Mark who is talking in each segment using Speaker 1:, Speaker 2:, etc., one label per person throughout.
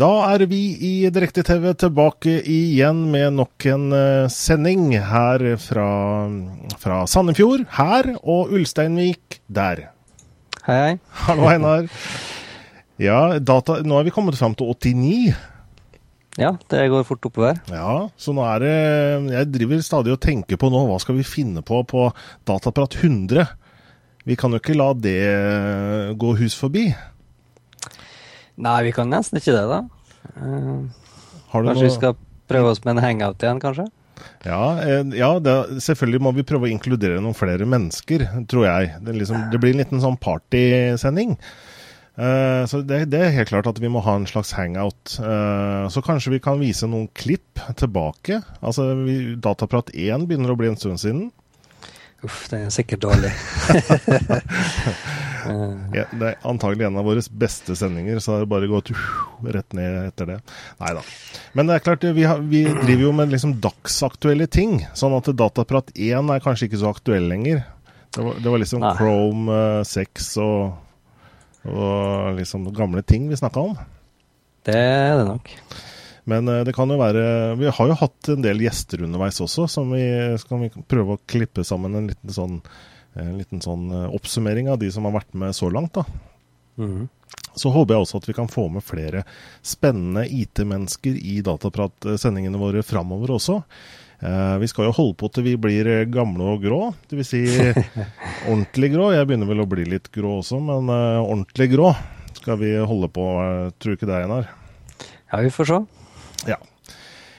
Speaker 1: Da er vi i Direkte-TV tilbake igjen med nok en uh, sending her fra, fra Sandefjord her, og Ulsteinvik der.
Speaker 2: Hei, hei.
Speaker 1: Hallo, Einar. Ja, data, nå er vi kommet fram til 89.
Speaker 2: Ja, det går fort oppover.
Speaker 1: Ja, så nå er det Jeg driver stadig og tenker på nå, hva skal vi finne på på Dataprat 100? Vi kan jo ikke la det gå hus forbi.
Speaker 2: Nei, vi kan nesten ikke det, da. Uh, kanskje
Speaker 1: noe...
Speaker 2: vi skal prøve oss med en hangout igjen, kanskje?
Speaker 1: Ja, eh, ja det, selvfølgelig må vi prøve å inkludere noen flere mennesker, tror jeg. Det, liksom, det blir en liten sånn partysending. Uh, så det, det, er helt klart at vi må ha en slags hangout. Uh, så kanskje vi kan vise noen klipp tilbake. Altså, vi, Dataprat 1 begynner å bli en stund siden.
Speaker 2: Uff, det er sikkert dårlig.
Speaker 1: ja, det er antagelig en av våre beste sendinger, så har det bare gått uh, rett ned etter det. Nei da. Men det er klart, vi, har, vi driver jo med liksom dagsaktuelle ting. Sånn at Dataprat 1 er kanskje ikke så aktuell lenger. Det var, det var liksom Nei. Chrome uh, 6 og, og liksom gamle ting vi snakka om.
Speaker 2: Det er det nok.
Speaker 1: Men eh, det kan jo være Vi har jo hatt en del gjester underveis også, som vi skal vi prøve å klippe sammen en liten sånn, en liten sånn eh, oppsummering av de som har vært med så langt. da. Mm. Så håper jeg også at vi kan få med flere spennende IT-mennesker i Dataprat-sendingene våre framover også. Eh, vi skal jo holde på til vi blir gamle og grå, dvs. Si ordentlig grå. Jeg begynner vel å bli litt grå også, men eh, ordentlig grå skal vi holde på. Tror ikke det, Einar?
Speaker 2: Ja, vi får se.
Speaker 1: Ja.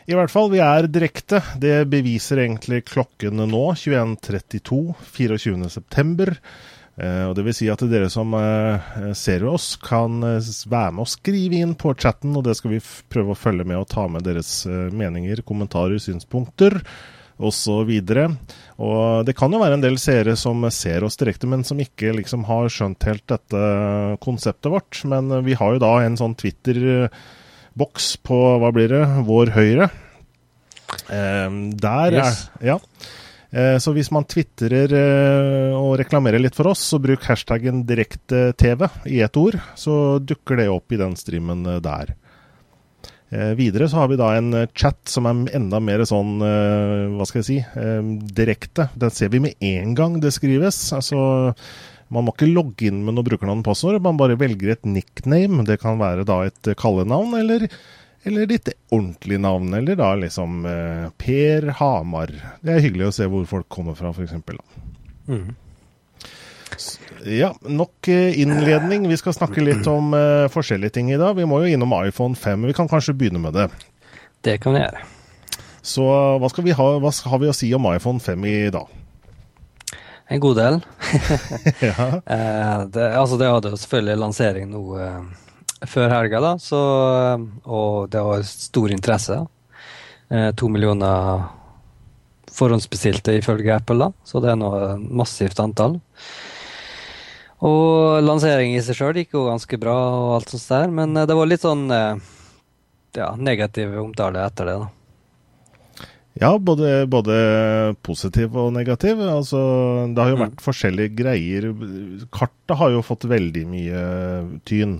Speaker 1: I hvert fall, vi er direkte. Det beviser egentlig klokken nå, 21.32 24.9. Eh, og det vil si at dere som eh, ser oss, kan eh, være med og skrive inn på chatten, og det skal vi prøve å følge med og ta med deres meninger, kommentarer, synspunkter osv. Og det kan jo være en del seere som ser oss direkte, men som ikke liksom har skjønt helt dette konseptet vårt. Men vi har jo da en sånn Twitter- boks på hva blir det, vår høyre. Der yes. er Ja. Eh, så hvis man tvitrer eh, og reklamerer litt for oss, så bruk hashtaggen direkte-TV i ett ord, så dukker det opp i den streamen eh, der. Videre så har vi da en chat som er enda mer sånn, hva skal jeg si, direkte. Den ser vi med en gang det skrives. altså man må ikke logge inn med noe brukernavn og passord, man bare velger et nickname. Det kan være da et kallenavn eller, eller ditt ordentlige navn, eller da liksom eh, Per Hamar. Det er hyggelig å se hvor folk kommer fra, f.eks. Mm. Ja, nok eh, innledning. Vi skal snakke litt om eh, forskjellige ting i dag. Vi må jo innom iPhone 5. Vi kan kanskje begynne med det.
Speaker 2: Det kan vi gjøre.
Speaker 1: Så hva, vi ha, hva har vi å si om iPhone 5 i dag?
Speaker 2: En god del. ja. eh, det, altså det hadde jo selvfølgelig lansering nå før helga, da, så, og det var stor interesse. Eh, to millioner forhåndsbestilte ifølge Apple, da, så det er nå massivt antall. Og lanseringen i seg sjøl gikk jo ganske bra, og alt sånt der, men eh, det var litt sånn eh, ja, negativ omtale etter det. da.
Speaker 1: Ja, både, både, positiv og negativ. Altså, det har jo mm. vært forskjellige greier. Kartet har jo fått veldig mye tyn.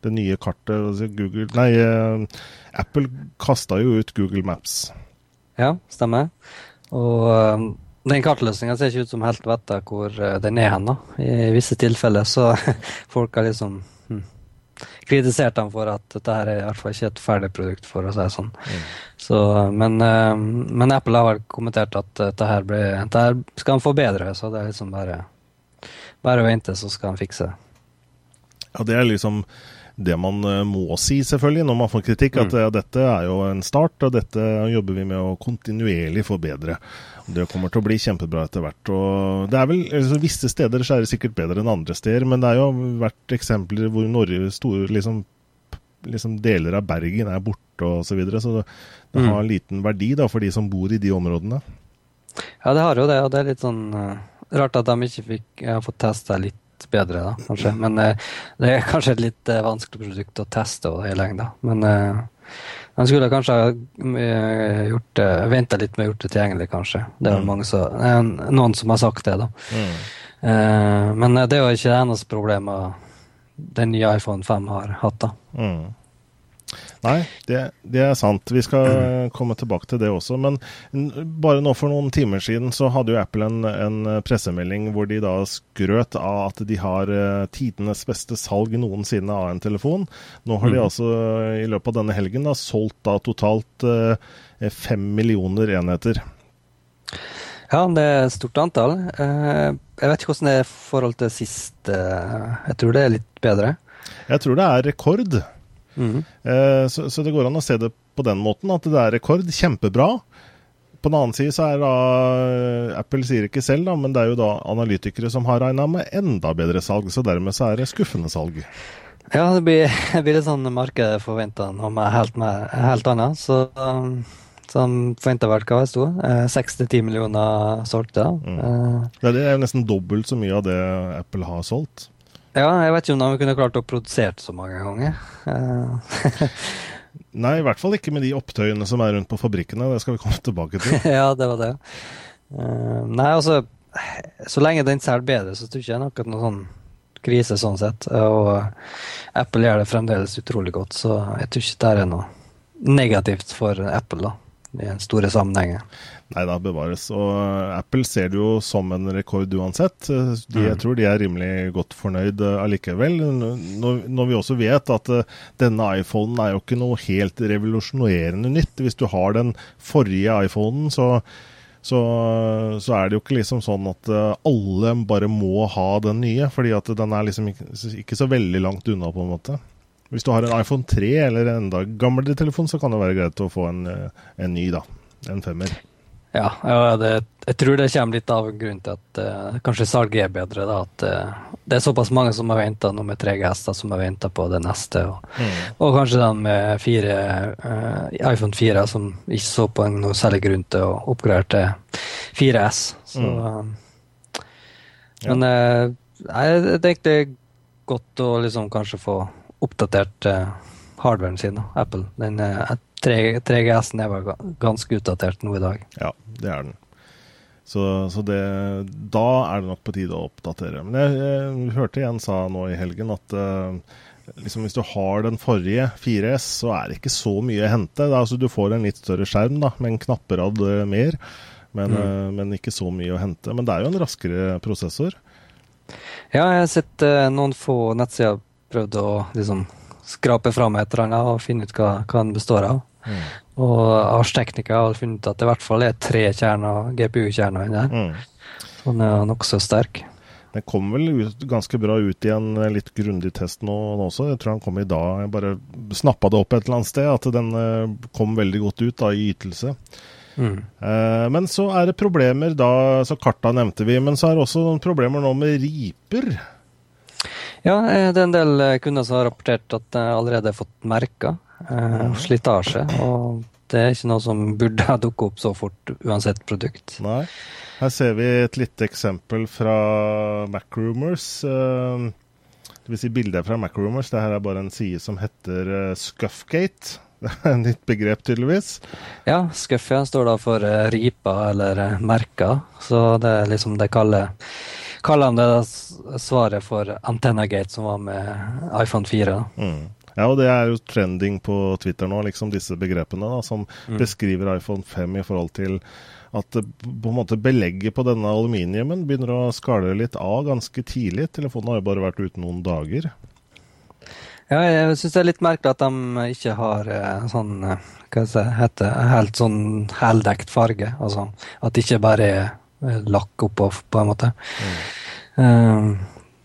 Speaker 1: Det nye kartet Google Nei, eh, Apple kasta jo ut Google Maps.
Speaker 2: Ja, stemmer. Og um, den kartløsninga ser ikke ut som helt vet hvor uh, den er hen. I visse tilfeller så folk har liksom kritisert ham for at dette her er i hvert fall ikke et ferdig produkt, for å si det sånn. Mm. Så, men, eh, men, Apple har vel kommentert at dette her, ble, dette her skal han forbedre, så det er liksom bare, bare å vente, så skal han fikse det.
Speaker 1: Ja, det er liksom det man eh, må si, selvfølgelig, når man får kritikk. At mm. dette er jo en start, og dette jobber vi med å kontinuerlig forbedre. Det kommer til å bli kjempebra etter hvert. og det er vel, altså, Visse steder så er det sikkert bedre enn andre steder, men det har jo vært eksempler hvor Norge store, liksom, liksom deler av Bergen er borte osv. Så, videre, så det, det mm. har liten verdi da, for de som bor i de områdene.
Speaker 2: Ja, det har jo det, og det er litt sånn uh, rart at de ikke fikk har fått testa litt bedre, da, kanskje. Men uh, det er kanskje et litt uh, vanskelig produkt å teste hele lengda. Men man skulle kanskje ha eh, gjort venta litt med å gjort det tilgjengelig, kanskje. Det er mm. så, noen som har sagt det, da. Mm. Eh, men det er jo ikke det eneste problemet den nye iPhone 5 har hatt, da. Mm.
Speaker 1: Nei, det, det, er sant. Vi skal komme tilbake til det også. Men bare nå for noen timer siden så hadde jo Apple en, en pressemelding hvor de da skrøt av at de har uh, tidenes beste salg noensinne av en telefon. Nå har de mm. altså i løpet av denne helgen da solgt da totalt eh, fem millioner enheter.
Speaker 2: Ja, det er et stort antall. Jeg vet ikke hvordan det er i forhold til sist. jeg tror det er litt bedre.
Speaker 1: Jeg tror det er rekord. Mm. Så, så, det går an å se det på den måten, at det er rekord. Kjempebra. På den annen side så er da Apple sier ikke selv, da, men det er jo da analytikere som har regna med enda bedre salg. Så dermed så er det skuffende salg.
Speaker 2: Ja, det blir, det blir litt sånn markedet forventa noe helt, helt annet. Så um, som forventa vel hva det sto. Eh, seks til ti millioner solgte. Mm.
Speaker 1: Eh, det er jo nesten dobbelt så mye av det Apple har solgt.
Speaker 2: Ja, jeg vet ikke om de kunne klart å produsere så mange ganger.
Speaker 1: Eh, Nei, i hvert fall ikke med de opptøyene som er rundt på fabrikkene. Det skal vi komme tilbake til.
Speaker 2: ja, det var det. Uh, nei, altså Så lenge den selger bedre, så tror jeg ikke det er noe sånn krise sånn sett. Og Apple gjør det fremdeles utrolig godt, så jeg tror ikke det er noe negativt for Apple, da i den store sammenhengen.
Speaker 1: Nei da, bevares. Og Apple ser det jo som en rekord uansett. De, jeg mm. tror de er rimelig godt fornøyd eh, allikevel. Når, når, vi også vet at uh, denne iPhonen er jo ikke noe helt revolusjonerende nytt. Hvis du har den forrige iPhonen, så, så, så er det jo ikke liksom sånn at uh, alle bare må ha den nye. fordi at den er liksom ikke, ikke så veldig langt unna, på en måte. Hvis du har en iPhone 3 eller en enda gamlere telefon, så kan det være greit å få en, eh, en ny, da. En femmer.
Speaker 2: Ja, det, jeg tror det kommer litt av grunnen til at uh, kanskje salget er bedre. da, at uh, Det er såpass mange som har venta med 3GS da, som har venta på det neste. Og, mm. og kanskje den med fire, uh, iPhone 4 som ikke så på noe særlig grunn til å oppgradere til 4S. Så, mm. ja. Men jeg tenkte godt å liksom kanskje få oppdatert uh, hardwaren sin, da, Apple. Den uh, 3GS-en er vel ganske utdatert nå i dag.
Speaker 1: Ja, det er den. Så, så det, da er det nok på tide å oppdatere. Men jeg, jeg hørte en sa nå i helgen at uh, liksom hvis du har den forrige 4S, så er det ikke så mye å hente. Altså, du får en litt større skjerm da, med en knapperad mer, men, mm. uh, men, ikke så mye å hente. Men det er jo en raskere prosessor.
Speaker 2: Ja, jeg har sett uh, noen få nettsider prøvd å liksom skrape fram et eller annet og finne ut hva, hva den består av. Mm. Og Ars Technica har funnet at det i hvert fall er tre kjerner, GPU-kjerner inni der. Mm. Så den er nokså sterk.
Speaker 1: Den kom vel ut, ganske bra ut i en litt grundig test nå, nå, også. Jeg tror han kom i dag. Jeg bare snappa det opp et eller annet sted, at den eh, kom veldig godt ut da, i ytelse. Mm. Eh, men så er det problemer da, så karta nevnte vi, men så er det også noen problemer nå med riper.
Speaker 2: Ja, eh, det er en del eh, kunder som har rapportert at de allerede har fått merker eh, slitasje. Og det er ikke noe som burde ha dukket opp så fort uansett produkt.
Speaker 1: Nei. Her ser vi et lite eksempel fra Macrumors. Eh, det vil si bildet fra Macrumors. Det her er bare en side som heter eh, Scuffgate. Det er et nytt begrep, tydeligvis.
Speaker 2: Ja, scuff står da for riper eller merka. Så det er liksom det kaller kaller han det svaret for Antennagate, som var med iPhone 4.
Speaker 1: Mm. Ja, og det er jo trending på Twitter nå, liksom disse begrepene da, som mm. beskriver iPhone 5 i forhold til at på en måte belegget på denne aluminiumen begynner å skale litt av ganske tidlig. Telefonen har jo bare vært ute noen dager.
Speaker 2: Ja, jeg syns det er litt merkelig at de ikke har eh, sånn eh, hva si, heter, helt sånn heldekt farge. Altså at det ikke bare er Eh, lakk oppå, på en måte. Mm. Um,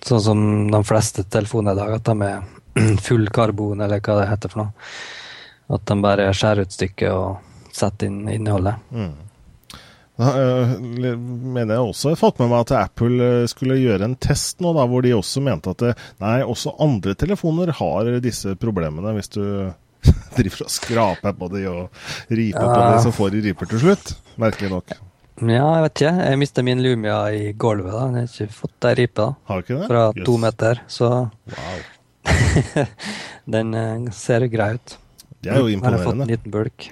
Speaker 2: sånn som de fleste telefoner i dag, at de er full karbon, eller hva det heter for noe. At de bare skjærer ut stykket og setter inn innholdet. Mm.
Speaker 1: Da øh, mener jeg også jeg fått med meg at Apple skulle gjøre en test nå, da, hvor de også mente at det, nei, også andre telefoner har disse problemene. Hvis du driver og skraper på de og riper ja. på de, så får de riper til slutt. Merkelig nok.
Speaker 2: Ja, jeg vet ikke. Jeg mista min Lumia i gulvet. da. Jeg har ikke fått ei ripe da.
Speaker 1: Har ikke det?
Speaker 2: fra yes. to meter. Så wow. den uh, ser grei ut.
Speaker 1: Det er jo imponerende.
Speaker 2: Han har fått en liten bulk.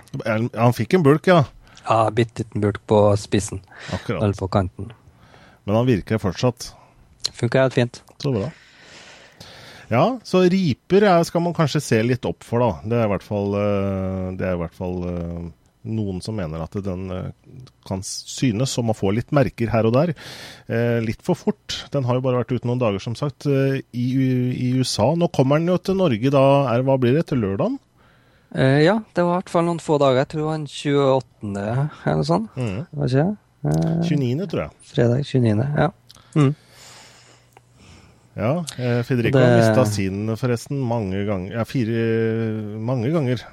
Speaker 1: Han fikk en bulk, ja.
Speaker 2: Ja, bitte liten bulk på spissen,
Speaker 1: Akkurat.
Speaker 2: eller på kanten.
Speaker 1: Men han virker fortsatt.
Speaker 2: Funker helt fint.
Speaker 1: Så bra. Ja, så riper er, skal man kanskje se litt opp for, da. Det er i hvert fall, eh, det er i hvert fall eh, noen som mener at den eh, kan synes som å få litt merker her og der. Eh, Litt for fort. Den har jo bare vært ute noen dager, som sagt, eh, i, i USA. Nå kommer den jo til Norge da, er, hva blir det, til lørdagen?
Speaker 2: Eh, ja, det var i hvert fall noen få dager. Jeg tror det var den 28. eller noe sånt.
Speaker 1: Mm.
Speaker 2: Var ikke det? Eh,
Speaker 1: 29., tror jeg.
Speaker 2: fredag 29. Ja. Mm.
Speaker 1: Ja, Federico har mista sin forresten mange ganger. Ja, fire mange ganger.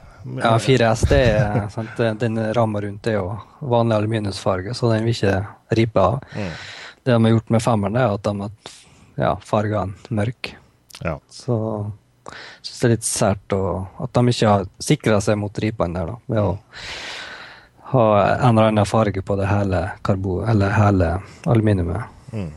Speaker 2: Ja, 4S det er sant? Den ramma rundt er jo vanlig aluminiumsfarge, så den vil ikke ripe av.
Speaker 1: Mm.
Speaker 2: Det de har gjort med femmeren, er at de har ja, farga den mørk.
Speaker 1: Ja.
Speaker 2: Så syns det er litt sært å- at de ikke har sikra seg mot ripene der, da, ved å ha en eller annen farge på det hele karbo, eller hele aluminiumet.
Speaker 1: Mm.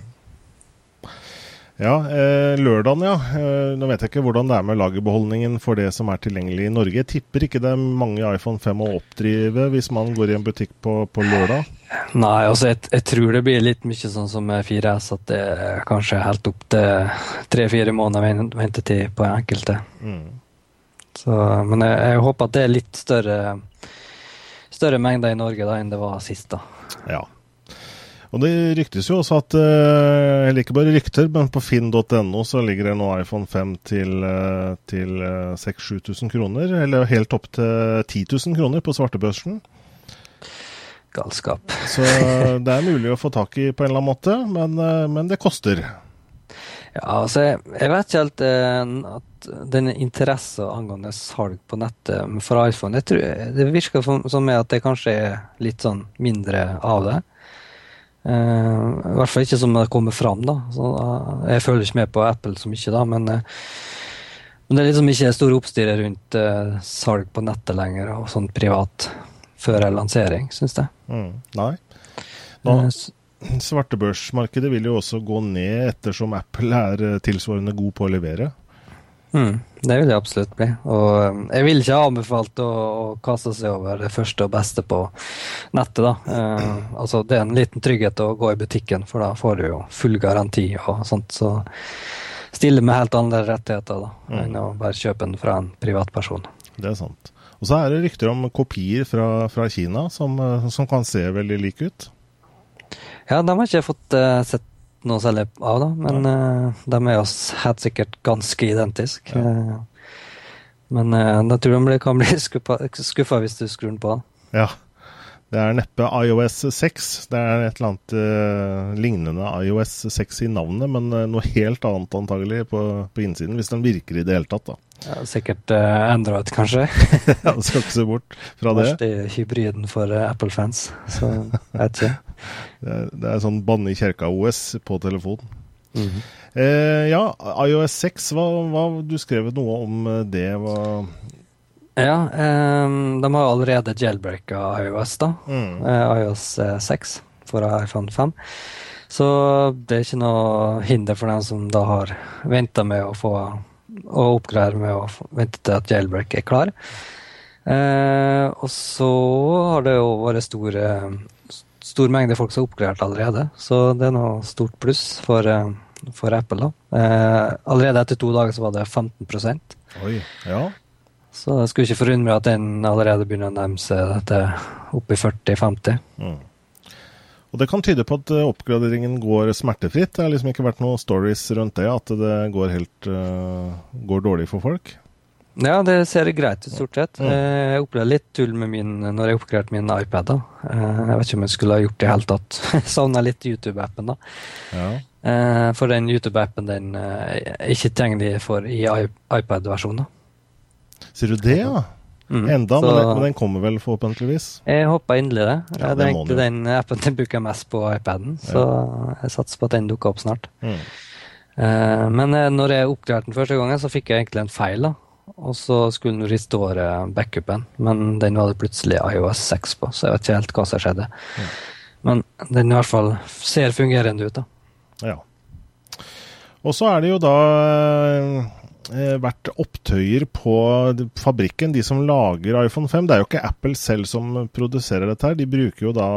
Speaker 1: Ja, eh, lørdagen, ja. Eh, nå vet jeg ikke hvordan det er med lagerbeholdningen for det som er tilgjengelig i Norge. Jeg tipper ikke det er mange iPhone 5 å oppdrive hvis man går i en butikk på, på lørdag.
Speaker 2: Nei, altså jeg, jeg tror det blir litt mye sånn som 4S, at det er kanskje helt opp til tre-fire måneder ven- ventetid på enkelte.
Speaker 1: Mm.
Speaker 2: Så, men jeg, jeg håper at det er litt større, større mengder i Norge da enn det var sist. da.
Speaker 1: Ja. Og det ryktes jo også at eh, Eller ikke bare rykter, men på finn.no så ligger det nå iPhone 5 til, eh, til eh, 6000-7000 kroner. Eller helt opp til 10 000 kroner på svartebørsen.
Speaker 2: Galskap.
Speaker 1: Så det er mulig å få tak i på en eller annen måte, men, eh, men det koster.
Speaker 2: Ja, altså jeg, jeg vet ikke helt eh, at denne interesse angående salg på nettet for iPhone jeg tror, Det virker som som at det kanskje er litt sånn mindre av det. Eh, I hvert fall ikke som det kommer fram, da. Så, eh, jeg føler ikke med på Apple så mye, da, men, eh, men det er liksom ikke store oppstyret rundt uh, salg på nettet lenger, og sånn privat, før lansering, syns jeg.
Speaker 1: Mm. Nei. Nå, svartebørsmarkedet vil jo også gå ned ettersom Apple er tilsvarende god på å levere.
Speaker 2: Mm, det vil det absolutt bli. Og um, jeg vil ikke ha anbefalt å, å kaste seg over det første og beste på nettet, da. Eh, altså, det er en liten trygghet å gå i butikken, for da får du jo full garanti og sånt. Så stille med helt andre rettigheter da,
Speaker 1: Mm.
Speaker 2: enn å bare kjøpe den fra en privatperson.
Speaker 1: Det er sant. Og så er det rykter om kopier fra, fra Kina som, eh, som kan se veldig like ut.
Speaker 2: Ja, de har ikke jeg fått uh, sett noe særlig av, da, men uh, de er jo helt sikkert ganske identiske. Eh, men uh, jeg tror de kan bli skuffa hvis du skrur den på.
Speaker 1: Ja. Det er neppe iOS 6. Det er et eller annet eh, lignende iOS 6 i navnet, men eh, noe helt annet antagelig på, på innsiden, hvis den virker i det hele tatt. da.
Speaker 2: Ja, sikkert eh, Android, kanskje.
Speaker 1: Ja, du skal ikke se bort fra det.
Speaker 2: Verste hybriden for eh, Apple-fans. Så jeg vet ikke.
Speaker 1: Det er, det er sånn banne i kjerka-OS på telefon. Eh, ja, iOS 6, hva, hva, du skrev noe om eh, det. Hva,
Speaker 2: Ja, um, de har allerede jailbreaka iOS, da.
Speaker 1: mm,
Speaker 2: Eh, iOS eh, 6 for iPhone 5. Så det er ikke noe hinder for dem som da har venta med å få å oppgradere med å vente til at jailbreak er klar. Eh, og så har det jo vært stor, eh, stor mengde folk som har oppgradert allerede, så det er noe stort pluss for, eh, for Apple. da. Eh, allerede etter to dager så var det 15%
Speaker 1: oi, ja.
Speaker 2: Så det skulle ikke forundre meg at den allerede begynner å nærme seg dette opp i 40-50.
Speaker 1: Mm. Og det kan tyde på at eh, oppgraderingen går smertefritt. Det har liksom ikke vært noen stories rundt det, at det går helt uh, går dårlig for folk.
Speaker 2: Ja, det ser greit ut, stort sett.
Speaker 1: Mm.
Speaker 2: Eh, Jeg opplevde litt tull med min når jeg oppgraderte min iPad. da. Jeg vet ikke om jeg skulle ha gjort det i hele tatt. Savna litt YouTube-appen, da.
Speaker 1: Ja.
Speaker 2: For den YouTube-appen den ikke tilgjengelig for i- iPad-versjonen.
Speaker 1: Sier du det, ja?
Speaker 2: Mm.
Speaker 1: Enda,
Speaker 2: Så
Speaker 1: men, den, men den kommer vel forhåpentligvis?
Speaker 2: Jeg håper inderlig det.
Speaker 1: Ja,
Speaker 2: det er egentlig den appen jeg bruker mest på iPaden, så jeg satser på at den dukker opp snart.
Speaker 1: Mm.
Speaker 2: Eh, Men eh, når jeg oppgraderte den første gangen, så fikk jeg egentlig en feil. da. Og så skulle den restore backupen, men den var det plutselig iOS 6 på, så jeg vet ikke helt hva som skjedde. Men den i hvert fall ser fungerende ut, da.
Speaker 1: Ja. Og så er det jo da eh, vært opptøyer på fabrikken, de som lager iPhone 5. Det er jo ikke Apple selv som produserer dette her. De bruker jo da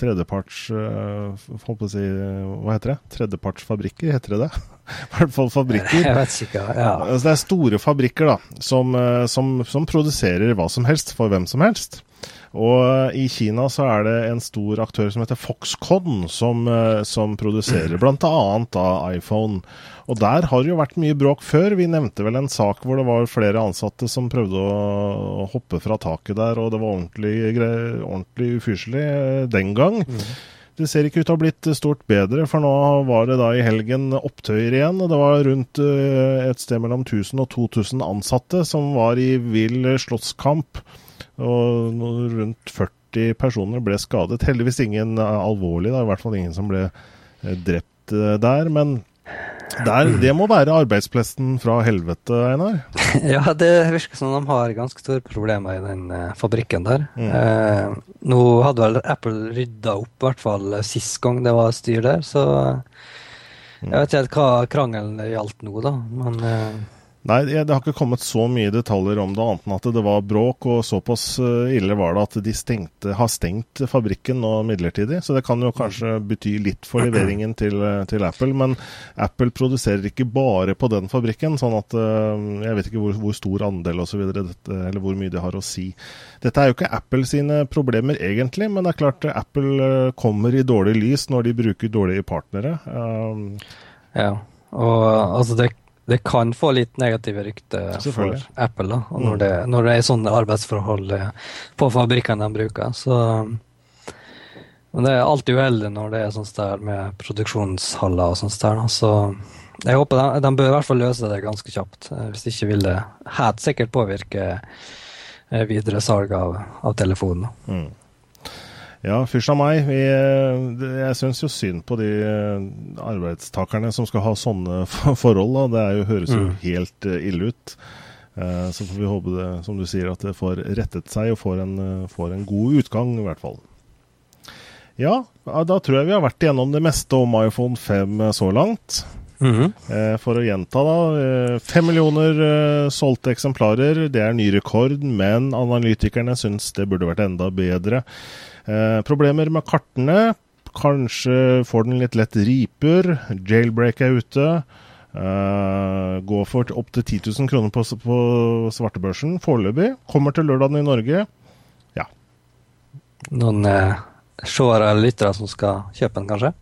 Speaker 1: tredjeparts eh, si, Hva heter det? Tredjepartsfabrikker, heter det det? I hvert fall fabrikker.
Speaker 2: Jeg vet ikke, ja.
Speaker 1: Altså, det er store fabrikker da, som, eh, som, som produserer hva som helst for hvem som helst. Og i Kina så er det en stor aktør som heter Foxconn, som, eh, som produserer bl.a. iPhone. Og der har det jo vært mye bråk før. Vi nevnte vel en sak hvor det var flere ansatte som prøvde å hoppe fra taket der, og det var ordentlig, ordentlig ufyselig eh, den gang. Mm. Det ser ikke ut til å ha blitt stort bedre, for nå var det da i helgen opptøyer igjen. og Det var rundt eh, et sted mellom 1000 og 2000 ansatte som var i vill slåsskamp og rundt 40 personer ble skadet. Heldigvis ingen alvorlig, da. i hvert fall ingen som ble eh, drept eh, der. Men der, det må være arbeidsplassen fra helvete, Einar?
Speaker 2: Ja, det virker som de har ganske store problemer i den uh, fabrikken der. Mm. Eh, nå hadde vel Apple rydda opp, i hvert fall sist gang det var styr der, så jeg vet ikke helt hva krangelen gjaldt nå, da. Men uh,
Speaker 1: Nei, det har ikke kommet så mye detaljer om det, annet enn at det var bråk. Og såpass eh, ille var det at de stengte, har stengt fabrikken nå midlertidig. Så det kan jo kanskje bety litt for leveringen til, eh, til Apple. Men Apple produserer ikke bare på den fabrikken, sånn at eh, jeg vet ikke hvor, hvor stor andel osv. eller hvor mye det har å si. Dette er jo ikke Apple sine problemer egentlig, men det er klart Apple kommer i dårlig lys når de bruker dårlige partnere. Um,
Speaker 2: ja, og altså det det kan få litt negative rykter for Apple da, og når, mm. det, når det er sånne arbeidsforhold eh, på fabrikkene de bruker. Så men det er alltid uheldig når det er sånn der med produksjonshaller og sånt der. Så jeg håper de, de, bør i hvert fall løse det ganske kjapt. Eh, hvis ikke vil det helt sikkert påvirke eh, videre salg av, av telefonen. Mm.
Speaker 1: Ja, fysj av meg. Vi, eh, jeg syns jo synd på de eh, arbeidstakerne som skal ha sånne forhold. Da. Det jo, høres jo mm. helt eh, ille ut. Så får vi håpe det, som du sier, at det får rettet seg og får en, får en god utgang, i hvert fall. Ja, da tror jeg vi har vært igjennom det meste om iPhone 5 så langt. Mm -hmm. For å gjenta, da. Fem millioner solgte eksemplarer. Det er ny rekord, men analytikerne syns det burde vært enda bedre. Eh, problemer med kartene. Kanskje får den litt lett riper. Jailbreak er ute. Uh, går for opptil 10 000 kroner på, på svartebørsen foreløpig. Kommer til lørdagen i Norge. Ja.
Speaker 2: Noen uh, seere eller lyttere som skal kjøpe den, kanskje?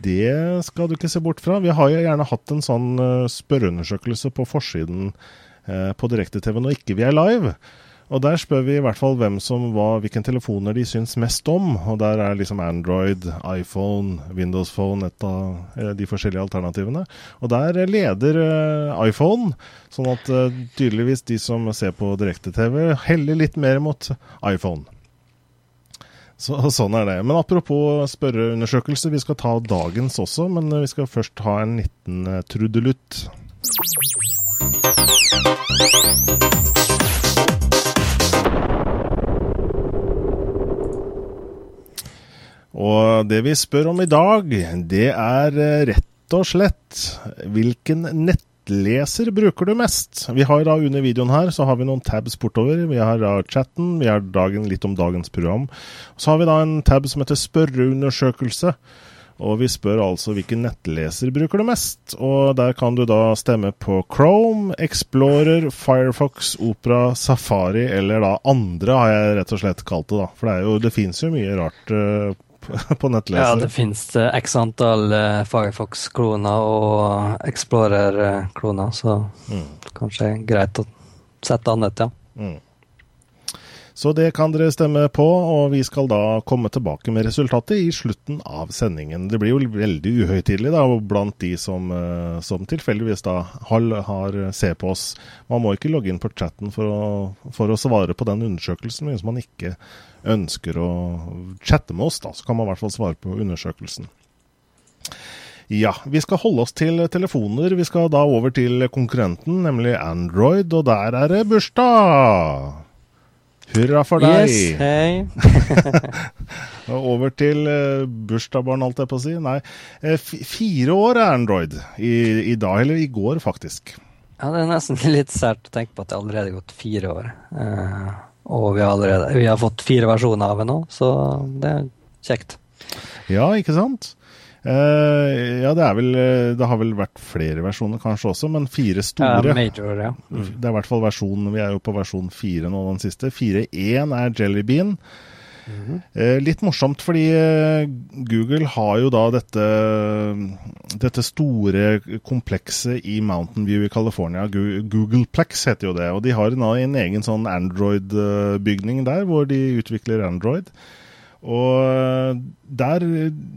Speaker 1: Det skal du ikke se bort fra. Vi har jo gjerne hatt en sånn uh, spørreundersøkelse på forsiden uh, på direkte-TV når ikke vi er live. Og der spør vi i hvert fall hvem som var, hvilken telefoner de syns mest om. Og der er liksom Android, iPhone, Windows Phone et av eh, de forskjellige alternativene. Og der leder uh, iPhone, sånn at uh, tydeligvis de som ser på direkte-TV, heller litt mer mot iPhone. Så, sånn er det. Men apropos spørreundersøkelse, vi skal ta dagens også, men vi skal først ha en liten trudelutt. Og det vi spør om i dag, det er eh, rett og slett hvilken nettleser bruker du mest? Vi har da under videoen her så har vi noen tabs bortover. Vi har da chatten, vi har dagen, litt om dagens program. Så har vi da en tab som heter spørreundersøkelse. Og vi spør altså hvilken nettleser bruker du mest. Og der kan du da stemme på Chrome, Explorer, Firefox, Opera, Safari eller da andre, har jeg rett og slett kalt det. da. For det, er det fins jo mye rart uh, på nettleser.
Speaker 2: Ja, det finnes uh, x antall uh, Firefox-kloner og Explorer-kloner, så mm. kanskje greit å sette annet, ja. Mm.
Speaker 1: Så det kan dere stemme på, og vi skal da komme tilbake med resultatet i slutten av sendingen. Det blir jo veldig uhøytidelig da, blant de som, uh, som tilfeldigvis da har, har, ser på oss. Man må ikke logge inn på chatten for å, for å svare på den undersøkelsen hvis man ikke ønsker å chatte med oss, da, så kan man i hvert fall svare på undersøkelsen. Ja, vi skal holde oss til telefoner. Vi skal da over til konkurrenten, nemlig Android, og der er det bursdag! Hurra for deg!
Speaker 2: Yes, hei.
Speaker 1: over til uh, bursdagsbarn, holdt jeg på å si. Nei, uh, fire år er Android i, i, dag, eller i går faktisk.
Speaker 2: Ja, det er nesten litt sært å tenke på at det allerede er gått fire år. Eh, og vi har allerede vi har fått fire versjoner av det nå, så det er kjekt.
Speaker 1: Ja, ikke sant? Uh, ja, det er vel Det har vel vært flere versjoner kanskje også, men fire store.
Speaker 2: Ja, major, ja.
Speaker 1: Mm. Det er i hvert fall versjon Vi er jo på versjon fire nå, den siste. 4.1 er Jelly Bean. Mm -hmm. uh, litt morsomt, fordi uh, Google har jo da dette, dette store komplekset i Mountain View i California. Googleplex heter jo det. Og de har en, en egen sånn Android-bygning der, hvor de utvikler Android. Og der,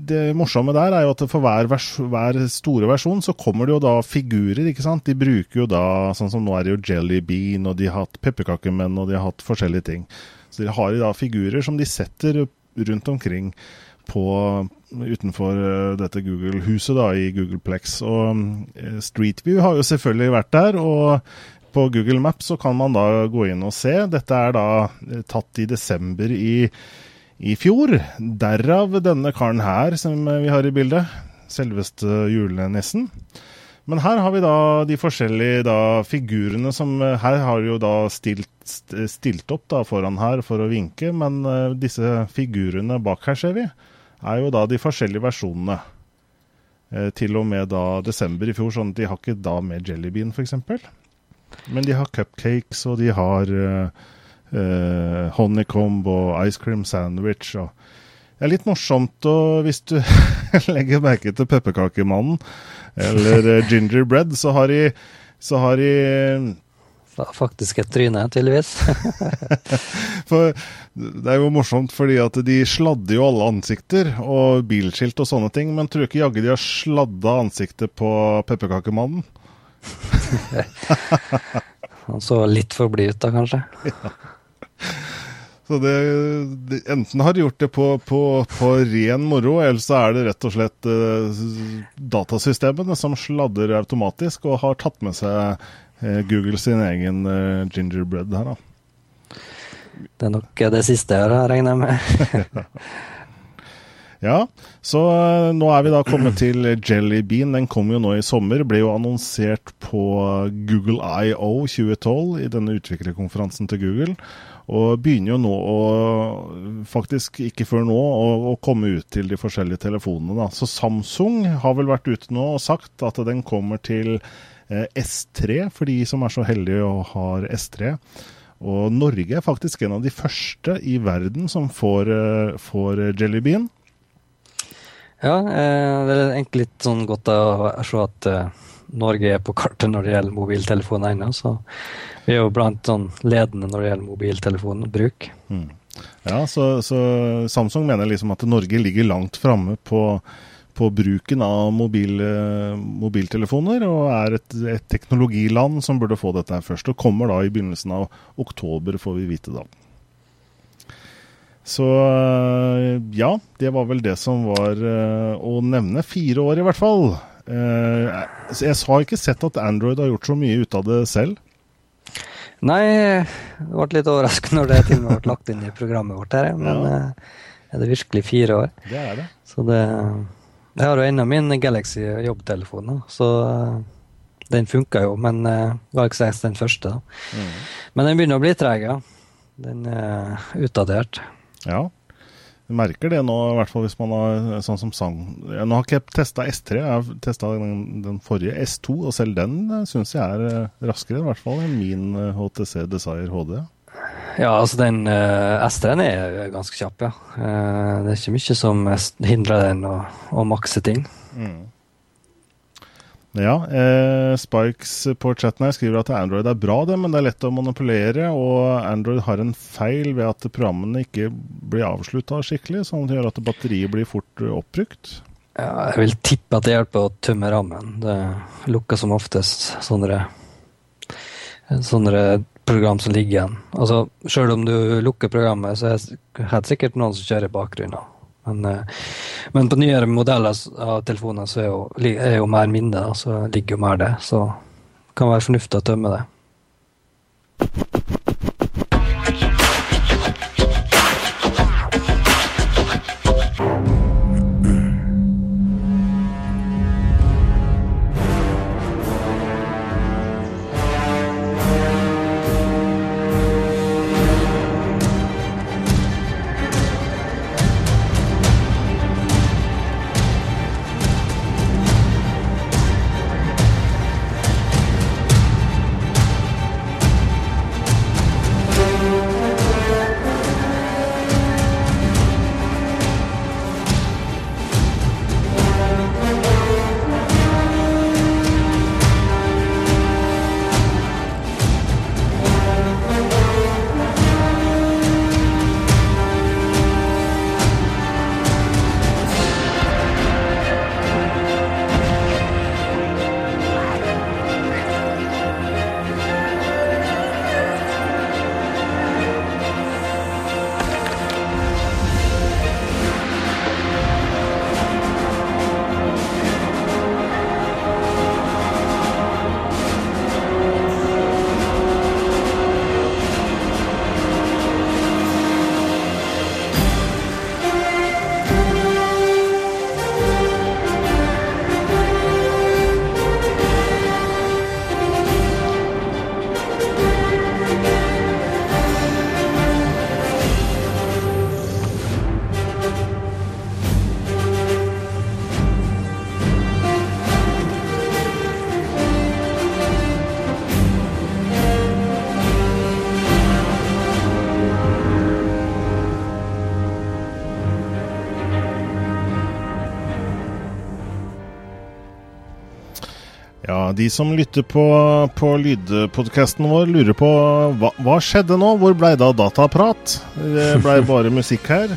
Speaker 1: Det morsomme der er jo at for hver, vers, hver, store versjon så kommer det jo da figurer. ikke sant? De bruker jo da, sånn som nå er det jo Jelly Bean, og de har hatt pepperkakemenn, og de har hatt forskjellige ting. Så de har da figurer som de setter rundt omkring på, utenfor eh, dette Google-huset da, i Googleplex. Og eh, Street View har jo selvfølgelig vært der. og på Google Maps så kan man da gå inn og se. Dette er da eh, tatt i desember i i fjor. Derav denne karen her som vi har i bildet. Selveste julenissen. Men her har vi da de forskjellige da, figurene som Her har jo da stilt, stilt opp da, foran her for å vinke, men uh, disse figurene bak her, ser vi, er jo da de forskjellige versjonene. Uh, til og med da desember i fjor, sånn at de har ikke da med jellybean, f.eks. Men de har cupcakes, og de har uh, uh, honeycomb og ice cream sandwich. Og det er litt morsomt og hvis du legger merke til pepperkakemannen eller uh, gingerbread, så har de, så har de
Speaker 2: Faktisk et tryne, tydeligvis.
Speaker 1: For det er jo morsomt fordi at de sladder jo alle ansikter og bilskilt og sånne ting, men tror ikke jaggu de har sladda ansiktet på pepperkakemannen?
Speaker 2: Han så litt for blid ut da, kanskje.
Speaker 1: Ja. Så det, det, enten har de gjort det på, på, på, ren moro, eller så er det rett og slett eh, datasystemene som sladder automatisk og har tatt med seg eh, Google sin egen eh, gingerbread her, da.
Speaker 2: Det er nok det siste jeg har regna med.
Speaker 1: ja, så nå er vi da kommet til Jelly Bean. Den kom jo nå i sommer. Ble jo annonsert på Google IO 2012 i denne utviklerkonferansen til Google. Og begynner jo nå å Faktisk ikke før nå å, komme ut til de forskjellige telefonene. Da. Så Samsung har vel vært ute nå og sagt at den kommer til eh, S3 for de som er så heldige og har S3. Og Norge er faktisk en av de første i verden som får, uh, får Jelly Bean.
Speaker 2: Ja, eh, det er egentlig litt sånn godt å se at uh, Norge er på kartet når det gjelder mobiltelefoner ennå. Så vi er jo blant sånn ledende når det gjelder mobiltelefonbruk. Mm.
Speaker 1: Ja, så, så, Samsung mener liksom at Norge ligger langt framme på, på, bruken av mobil, mobiltelefoner, og er et, et, teknologiland som burde få dette først. Og kommer da i begynnelsen av oktober, får vi vite da. Så ja, det var vel det som var uh, å nevne. Fire år i hvert fall. Uh, jeg har ikke sett at Android har gjort så mye ut av det selv.
Speaker 2: Nei, det ble litt overraskende når det til og med ble lagt inn i programmet vårt her. Men ja. Eh, er det virkelig fire år?
Speaker 1: Det er det.
Speaker 2: Så det Jeg har jo ennå min Galaxy jobbtelefon, så eh, den funka jo. Men Galaxy S den første. Mm. Men den begynner å bli treg, ja. Den er utdatert.
Speaker 1: Ja. Du merker det nå, i hvert fall hvis man har sånn som sang. Nå har ikke jeg testa S3, jeg har testa den, den, forrige S2, og selv den eh, syns jeg er eh, raskere, i hvert fall enn min HTC eh, Desire HD.
Speaker 2: Ja, altså den uh, S3-en er ganske kjapp, ja. Uh, det er ikke mye som hindrer den å, å makse ting. Mm.
Speaker 1: Ja, eh, Spikes på chatten her skriver at Android er bra, det, men det er lett å manipulere. Og Android har en feil ved at programmene ikke blir avslutta skikkelig, sånn at det gjør at batteriet blir fort oppbrukt.
Speaker 2: Ja, jeg vil tippe at det hjelper å tømme rammen. Det lukker som oftest sånne, sånne program som ligger igjen. Altså, Sjøl om du lukker programmet, så er det sikkert noen som kjører i bakgrunnen. Men, eh, men, på nyere modeller av telefoner så er jo, er jo mer minne, så ligger jo mer det. Så det kan være fornuftig å tømme det.
Speaker 1: De som lytter på, på lydpodkasten vår, lurer på hva, hva skjedde nå? Hvor blei det av dataprat? Det blei bare musikk her.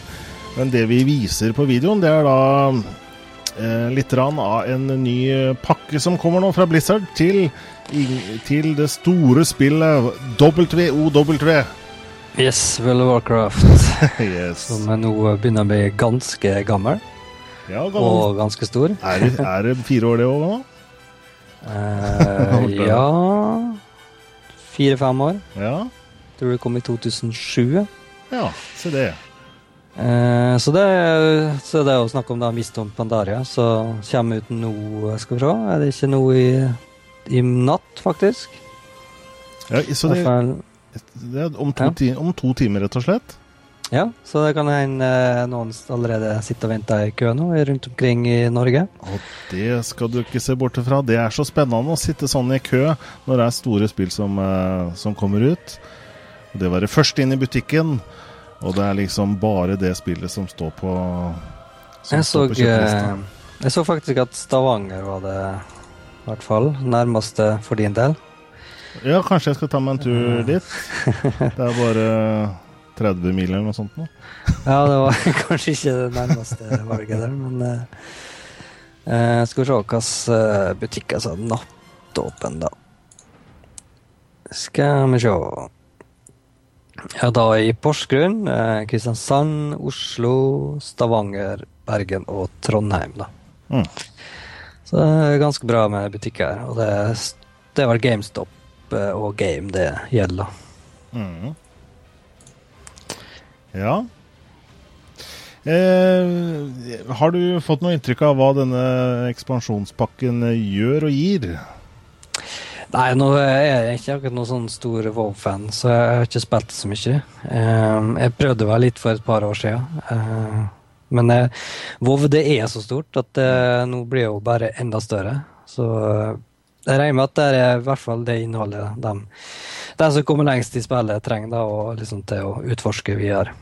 Speaker 1: Men det vi viser på videoen, det er da eh, litt av en ny pakke som kommer nå fra Blizzard til, til det store spillet WOW.
Speaker 2: Yes, World of Warcraft.
Speaker 1: yes.
Speaker 2: Som nå begynner å bli ganske gammel.
Speaker 1: Ja, gammel.
Speaker 2: Og ganske stor.
Speaker 1: Er det, er det fire år, det òg nå?
Speaker 2: Uh, ja Fire-fem år.
Speaker 1: Ja.
Speaker 2: Tror det kom i 2007.
Speaker 1: Ja, se det.
Speaker 2: Eh, så det så det er å snakke om da Mistom Pandaria, så kommer ut nå Skal vi se, er det ikke noe i, i natt, faktisk?
Speaker 1: Ja, så det, det er om to, ja. ti, om to timer, rett og slett?
Speaker 2: Ja, så det kan hende noen allerede sitter og venter i kø nå rundt omkring i Norge.
Speaker 1: Og det skal du ikke se bort fra. Det er så spennende å sitte sånn i kø når det er store spill som, eh, som kommer ut. Det å være først inn i butikken, og det er liksom bare det spillet som står på
Speaker 2: som jeg, så, på eh, jeg så faktisk at Stavanger var det, i hvert fall. Nærmeste for din del.
Speaker 1: Ja, kanskje jeg skal ta meg en tur dit. Det er bare 30 mil eller noe sånt noe.
Speaker 2: ja, det var kanskje ikke det nærmeste valget der, men uh, Skal vi se hvilke uh, butikker som hadde nattåpen, da. Skal vi se Ja, da i Porsgrunn, uh, Kristiansand, Oslo, Stavanger, Bergen og Trondheim, da. Mm. Så det er ganske bra med butikker. Og det, det er vel GameStop og Game det gjelder. Mm.
Speaker 1: Ja. Eh, har du fått noe inntrykk av hva denne ekspansjonspakken gjør og gir?
Speaker 2: Nei, nå er jeg ikke akkurat noen sånn stor WoW-fan, så jeg har ikke spilt så mye. Eh, jeg prøvde vel litt for et par år siden. Eh, men eh, WoW det er så stort at eh, nå blir det jo bare enda større. Så eh, jeg regner med at det er i hvert fall det innholdet de, de som kommer lengst i spillet, trenger da, og liksom til å utforske videre.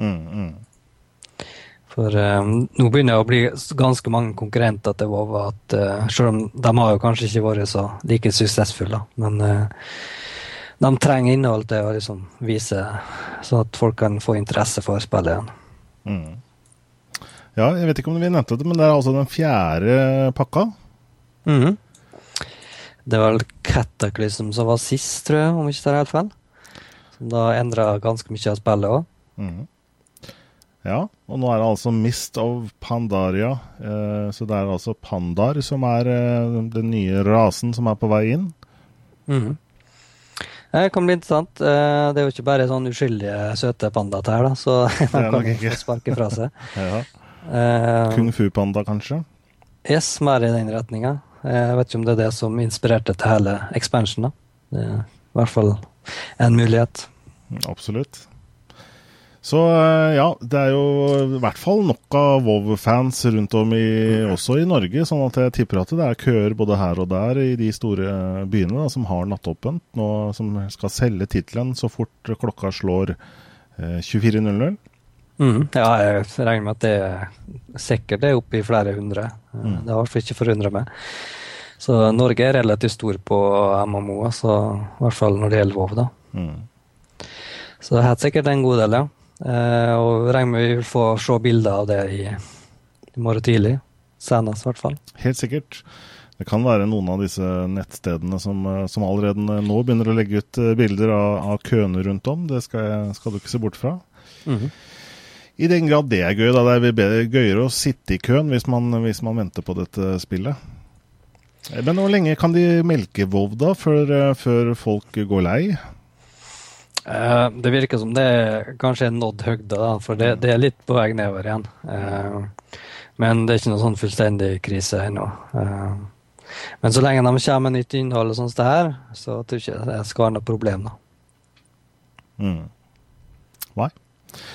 Speaker 2: Mm, mm. For um, nå begynner det å bli ganske mange konkurrenter til WoW. At, uh, selv om de har jo kanskje ikke vært så like suksessfulle, men uh, de trenger innhold til å liksom vise, så at folk kan få interesse for spillet igjen. Mm.
Speaker 1: Ja, jeg vet ikke om vi nevnte det, men det er altså den fjerde pakka.
Speaker 2: Mm. Det var vel Cataclysm som var sist, tror jeg, om ikke tar helt feil. Som da endra ganske mye av spillet òg. Mm.
Speaker 1: Ja, og nå er det altså Mist of Pandaria. Eh, så det er altså pandar som er eh, den nye rasen som er på vei inn.
Speaker 2: Mm. Det kan bli interessant. Eh, det er jo ikke bare sånn uskyldige, søte pandatær, da, så man kan ikke sparke fra seg.
Speaker 1: ja. eh, Kung fu-panda, kanskje?
Speaker 2: Yes, mer i den retninga. Jeg vet ikke om det er det som inspirerte til hele expansion. Det er i hvert fall en mulighet.
Speaker 1: Absolutt. Så eh, ja, det er jo i hvert fall nok av Vov-fans rundt om i, også i Norge. sånn at jeg tipper at det er køer både her og der i de store byene da, som har nattåpent, nå som skal selge tittelen så fort klokka slår eh, 24.00.
Speaker 2: Mm, ja, jeg regner med at det er sikkert det er oppe i flere hundre. Eh, mm. Det har i hvert fall ikke forundra meg. Så Norge er relativt stor på MMO, så i hvert fall når det gjelder Vov. da. Mm. Så det er helt sikkert en god del, ja. Uh, og regner med vi vil få se bilder av det i, i morgen tidlig. Senest, i hvert fall.
Speaker 1: Helt sikkert. Det kan være noen av disse nettstedene som, eh, som allerede nå begynner å legge ut eh, bilder av, av køene rundt om. Det skal, jeg, skal, du ikke se bort fra. Mm -hmm. I den grad det er gøy. da Det er gøyere å sitte i køen hvis man, hvis man venter på dette spillet. Men hvor lenge kan de melke Vov da, før, før folk går lei?
Speaker 2: Uh, det virker som det er kanskje er nådd høgde, da, for det, det, er litt på vei nedover igjen. Uh, men det er ikke noe sånn fullstendig krise ennå. Uh, men så lenge de kommer med nytt innhold, og sånt det her, så tror jeg ikke det skal være noe problem. da.
Speaker 1: Mm. Nei.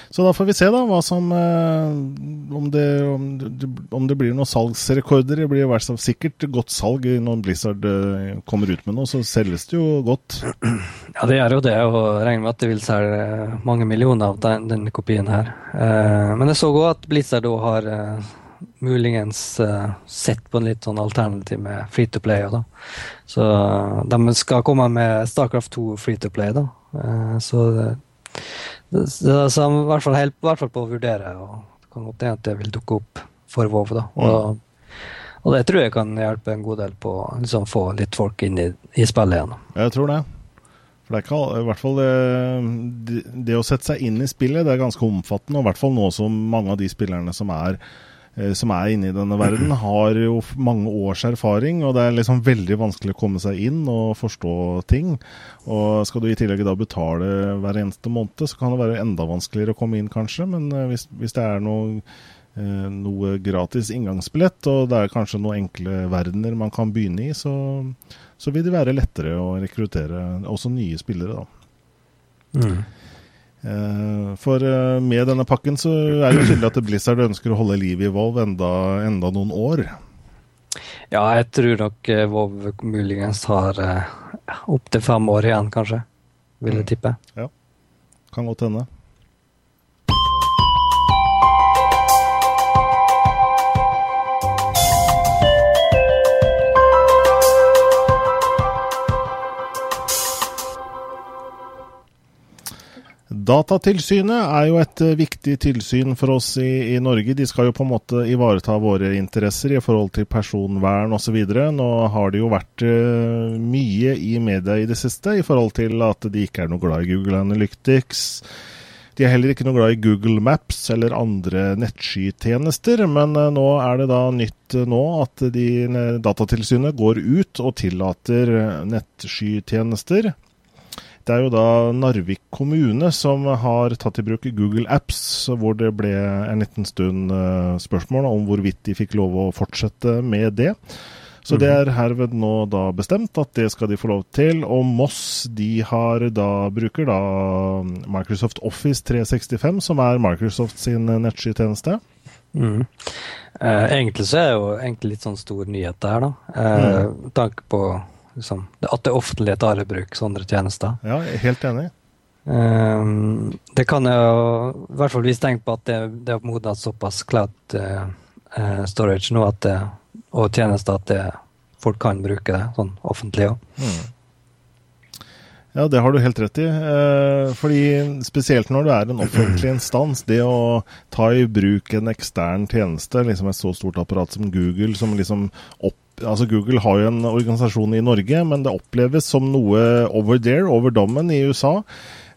Speaker 1: Så da får vi se da som eh, om, det, om, det, om, det, blir noen salgsrekorder. Det blir i sikkert godt salg når Blizzard eh, kommer ut med noe, så selges det jo godt.
Speaker 2: Ja, det gjør jo det, og regner med at det vil selge mange millioner av den, denne kopien her. Eh, men jeg så òg at Blizzard har muligens sett på en litt sånn alternativ med free to play. Da. Så de skal komme med Starcraft 2 free to play, da. Uh, så i hvert fall, helt, hvert fall på å vurdere. og Det kan godt hende at det vil dukke opp for WoW. da. Og, og, det tror jeg kan hjelpe en god del på å liksom, få litt folk inn i, i spillet igjen.
Speaker 1: Jeg tror det. For det er ikke i hvert fall det, det, å sette seg inn i spillet det er ganske omfattende. Og i hvert fall nå som mange av de spillerne som er, som er inne i denne verden, har jo mange års erfaring. Og det er liksom veldig vanskelig å komme seg inn og forstå ting. Og skal du i tillegg da betale hver eneste måned, så kan det være enda vanskeligere å komme inn, kanskje. Men eh, hvis, hvis det er noe eh, noe gratis inngangsbillett, og det er kanskje noen enkle verdener man kan begynne i, så, så vil det være lettere å rekruttere også nye spillere, da. Mm. Eh, for eh, med denne pakken så er det tydelig at Blizzard ønsker å holde liv i Vov enda, enda, noen år.
Speaker 2: Ja, jeg tror nok eh, Vov muligens har opptil fem år igjen, kanskje. Vil jeg mm. tippe.
Speaker 1: Ja, kan godt hende. Datatilsynet er jo et eh, viktig tilsyn for oss i, i, Norge. De skal jo på en måte ivareta våre interesser i forhold til personvern osv. Nå har det jo vært uh, mye i media i det siste i forhold til at de ikke er noe glad i Google Analytics. De er heller ikke noe glad i Google Maps eller andre nettskytjenester, men uh, nå er det da nytt nå at de, Datatilsynet går ut og tillater nettskytjenester. Det er jo da Narvik kommune som har tatt i bruk Google Apps, hvor det ble en liten stund uh, spørsmål om hvorvidt de fikk lov å fortsette med det. Så det er herved nå da bestemt at det skal de få lov til. Og Moss de har da, bruker da Microsoft Office 365, som er Microsoft sin nettskytjeneste. Mm.
Speaker 2: Eh, egentlig så er det jo egentlig litt sånn stor nyhet det her, da. Eh, mm. Tanke på liksom, at det offentlige tar i bruk sånne tjenester.
Speaker 1: Ja, jeg er helt enig.
Speaker 2: Um, det kan jo i hvert fall vise tegn på at det, det er modnet såpass cloud uh, storage nå at det, og tjenester at det, folk kan bruke det sånn offentlig òg. Mm.
Speaker 1: Ja, det har du helt rett i. Eh, fordi Spesielt når du er en offentlig instans. Det å ta i bruk en ekstern tjeneste, liksom et så stort apparat som Google, som liksom opp altså Google har jo en organisasjon i Norge, men det oppleves som noe over there, over dommen i USA.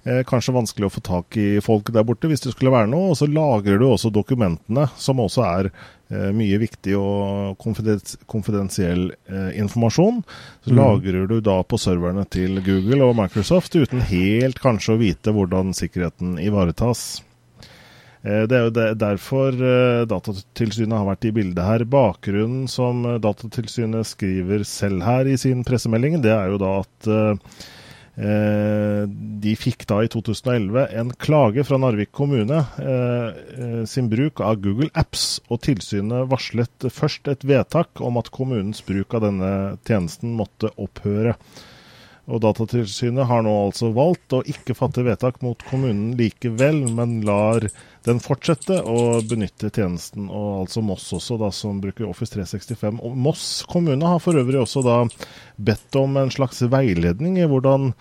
Speaker 1: Eh, kanskje vanskelig å få tak i folk der borte hvis det skulle være noe. Og så lagrer du også dokumentene, som også er eh, mye viktig og konfidensiell eh, informasjon. Så mm. lagrer du da på serverne til Google og Microsoft uten helt kanskje å vite hvordan sikkerheten ivaretas. Eh, det er jo derfor eh, Datatilsynet har vært i bildet her. Bakgrunnen som eh, Datatilsynet skriver selv her i sin pressemelding, det er jo da at de fikk da i 2011 en klage fra Narvik kommune sin bruk av Google Apps, og tilsynet varslet først et vedtak om at kommunens bruk av denne tjenesten måtte opphøre. Og Datatilsynet har nå altså valgt å ikke fatte vedtak mot kommunen likevel, men lar den fortsette å benytte tjenesten. Og altså Moss også, da, som bruker Office 365. Og Moss kommune har for øvrig også da bedt om en slags veiledning i hvordan,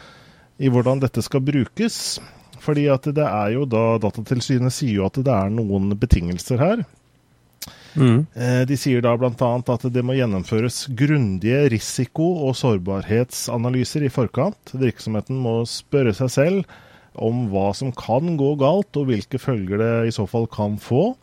Speaker 1: i hvordan dette skal brukes. Fordi at det er jo da Datatilsynet sier jo at det er noen betingelser her. Mm. Eh, de sier da bl.a. at det må gjennomføres grundige risiko- og sårbarhetsanalyser i forkant. Virksomheten må spørre seg selv om hva som kan gå galt, og hvilke følger det i så fall kan få.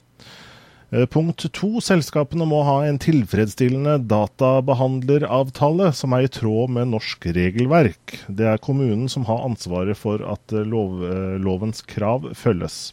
Speaker 1: Eh, punkt to. Selskapene må ha en tilfredsstillende databehandleravtale som er i tråd med norsk regelverk. Det er kommunen som har ansvaret for at lov, eh, lovens krav følges.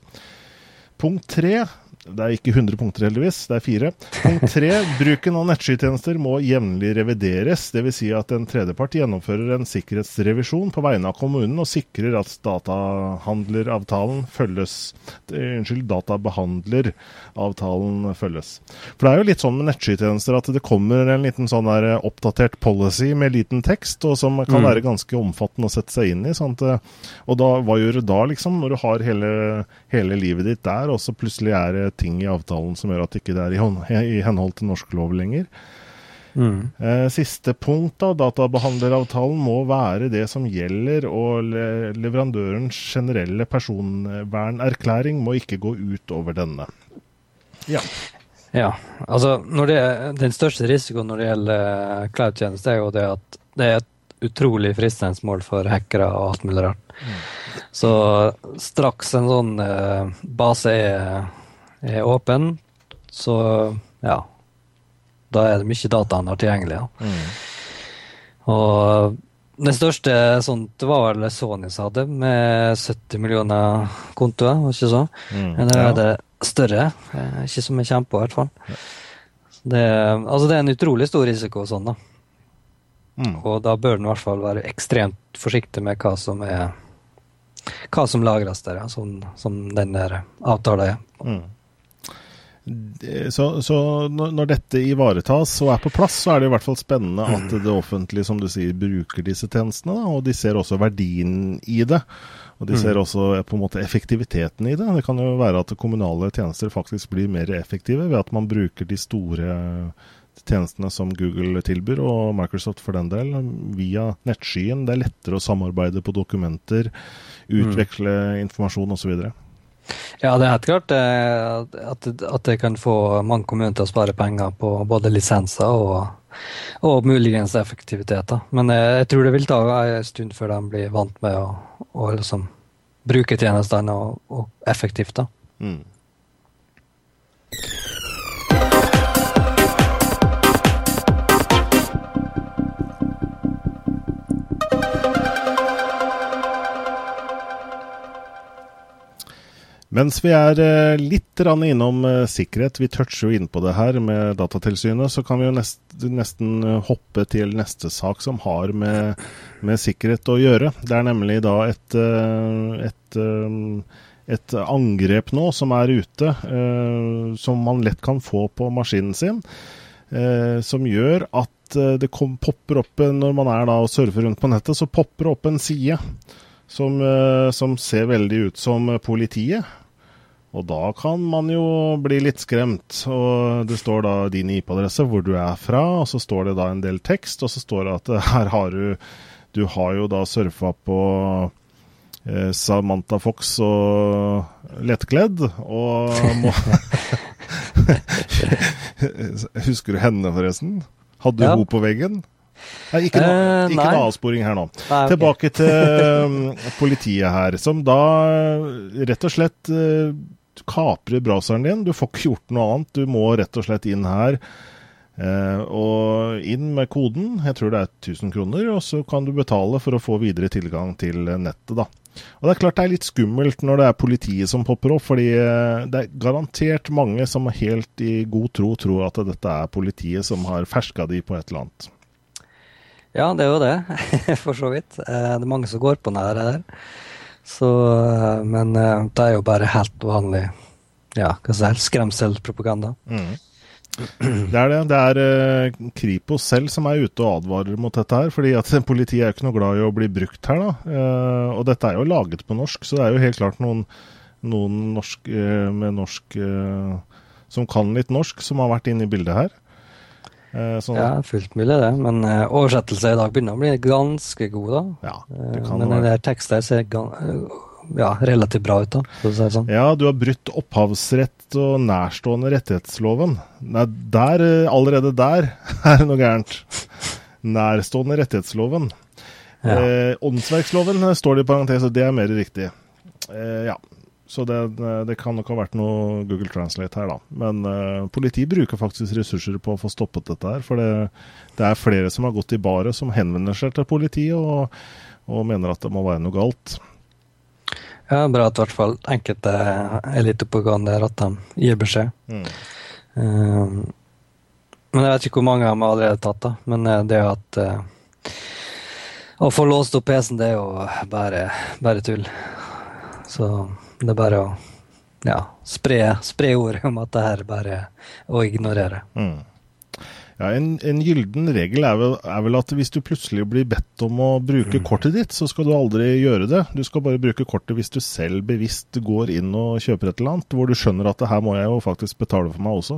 Speaker 1: Punkt tre. Det er ikke 100 punkter, heldigvis. Det er fire. Punkt tre. Bruken av nettskytjenester må jevnlig revideres. Dvs. Si at en tredjepart gjennomfører en sikkerhetsrevisjon på vegne av kommunen og sikrer at datahandleravtalen følges. Unnskyld, databehandleravtalen følges. For det er jo litt sånn med nettskytjenester at det kommer en liten sånn der oppdatert policy med liten tekst, og som kan mm. være ganske omfattende å sette seg inn i. Sant? Og da, hva gjør du da, liksom, når du har hele, hele livet ditt der, og så plutselig er det ting i avtalen som gjør at det ikke er i, i henhold til norsk lov lenger. Mm. Eh, siste punkt, da. Databehandleravtalen må være det som gjelder, og leverandørens generelle personvernerklæring må ikke gå ut over denne.
Speaker 2: Ja. ja altså det, Den største risikoen når det gjelder eh, cloud-tjeneste, er jo det at det er et utrolig fristende mål for hackere og alt mulig rart. Mm. Så straks en sånn uh, base er, er åpen, så ja, da er det mye data han har tilgjengelig. Ja. Mm. Og det største sånt var vel Sony som hadde, med 70 millioner kontoer, var ikke så? Mm, Men ja. er det større. Eh, ikke som jeg kommer på, i hvert fall. Det, altså det er en utrolig stor risiko sånn, da. Mm. Og da bør en i hvert fall være ekstremt forsiktig med hva som er hva som lagres der, ja, som, som den der avtalen er. Mm.
Speaker 1: Så, så, når dette ivaretas og er på plass, så er det i hvert fall spennende at det offentlige som du sier, bruker disse tjenestene. Da, og de ser også verdien i det. Og de ser mm. også på en måte effektiviteten i det. Det kan jo være at kommunale tjenester faktisk blir mer effektive ved at man bruker de store tjenestene som Google tilbyr, og Microsoft for den del, via nettskyen. Det er lettere å samarbeide på dokumenter, utveksle mm. informasjon osv.
Speaker 2: Ja, det er helt klart eh, at, at det kan få mange kommuner til å spare penger på både lisenser og, og muligens effektivitet. Men jeg, tror det vil ta en stund før de blir vant med å, å liksom bruke tjenestene og, og effektivt. da. Mm.
Speaker 1: Mens vi er eh, litt innom eh, sikkerhet, vi toucher jo innpå det her med Datatilsynet, så kan vi jo nest, nesten eh, hoppe til neste sak som har med, med, sikkerhet å gjøre. Det er nemlig da et, et, et angrep nå som er ute, som man lett kan få på maskinen sin. Som gjør at det kom, popper opp når man er da og surfer rundt på nettet, så popper det opp en side som, som ser veldig ut som politiet. Og da kan man jo bli litt skremt. Og det står da din IP-adresse, hvor du er fra, og så står det da en del tekst, og så står det at her har du Du har jo da surfa på eh, Samantha Fox og lettkledd, og må Husker du henne, forresten? Hadde du ja. henne på veggen? Nei, ikke, noe, eh, ikke noe avsporing her nå. Nei, okay. Tilbake til um, politiet her, som da rett og slett kaprer browseren din. Du får ikke gjort noe annet. Du må rett og slett inn her. Eh, og inn med koden, jeg tror det er 1000 kroner, og så kan du betale for å få videre tilgang til nettet. da. Og Det er klart det er litt skummelt når det er politiet som popper opp, fordi eh, det er garantert mange som helt i god tro tror at dette er politiet som har ferska de på et eller annet.
Speaker 2: Ja, det er jo det, for så vidt. Eh, det er mange som går på nære der. Så, eh, men eh, det er jo bare helt vanlig ja, hva skal jeg. Mm.
Speaker 1: Det er det. Det er uh, Kripos selv som er ute og advarer mot dette her. fordi at Politiet er jo ikke noe glad i å bli brukt her. da. Og dette er jo laget på norsk, så det er jo helt klart noen, noen norsk, med norsk som kan litt norsk, som har vært inne i bildet her.
Speaker 2: Sånn. Ja, fullt mulig det. Men uh, oversettelser i dag begynner å bli ganske god, da. Ja, det kan uh, men denne teksten ser ja, relativt bra ut, da. Si sånn.
Speaker 1: Ja, du har brutt opphavsrett og nærstående rettighetsloven. Nei, der, allerede der er det noe gærent. Nærstående rettighetsloven. Ja. Eh, åndsverksloven står det i parentes, og det er mer riktig. Eh, ja. Så det, det, kan nok ha vært noe Google Translate her, da. Men uh, politiet bruker faktisk ressurser på å få stoppet dette her. For det, det er flere som har gått i baret, som henvender seg til politiet og, og, mener at det må være noe galt.
Speaker 2: Ja, bra at i hvert fall enkelte elitepropagandaer at de gir beskjed. Mm. Um, men jeg vet ikke hvor mange dem har allerede tatt, da. Men eh, det at uh, Å få låst opp PC-en, det er jo bare, bare tull. Så det er bare å ja, spre, spre ordet om at det her bare å ignorere. Mm.
Speaker 1: Ja, en, en gylden regel er vel, er vel, at hvis du plutselig blir bedt om å bruke mm. kortet ditt, så skal du aldri gjøre det. Du skal bare bruke kortet hvis du selv bevisst går inn og kjøper et eller annet, hvor du skjønner at det her må jeg jo faktisk betale for meg også.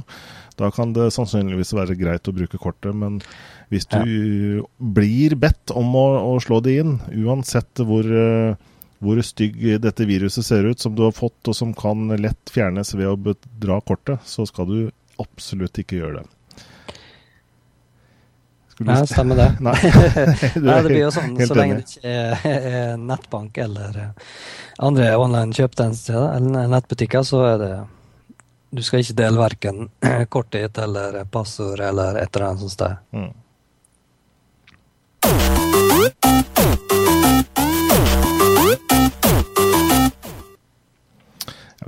Speaker 1: Da kan det sannsynligvis være greit å bruke kortet, men hvis du ja. blir bedt om å, å, slå det inn, uansett hvor, hvor stygg dette viruset ser ut som du har fått, og som kan lett fjernes ved å dra kortet, så skal du absolutt ikke gjøre det.
Speaker 2: Ja, stemmer det. Nei, Nei, det blir jo sånn så lenge det ikke er nettbank eller eh, andre online kjøpetjenester eller nettbutikker, så er det Du skal ikke dele verken kortet ditt eller passord eller et eller annet sånt sted. Mm.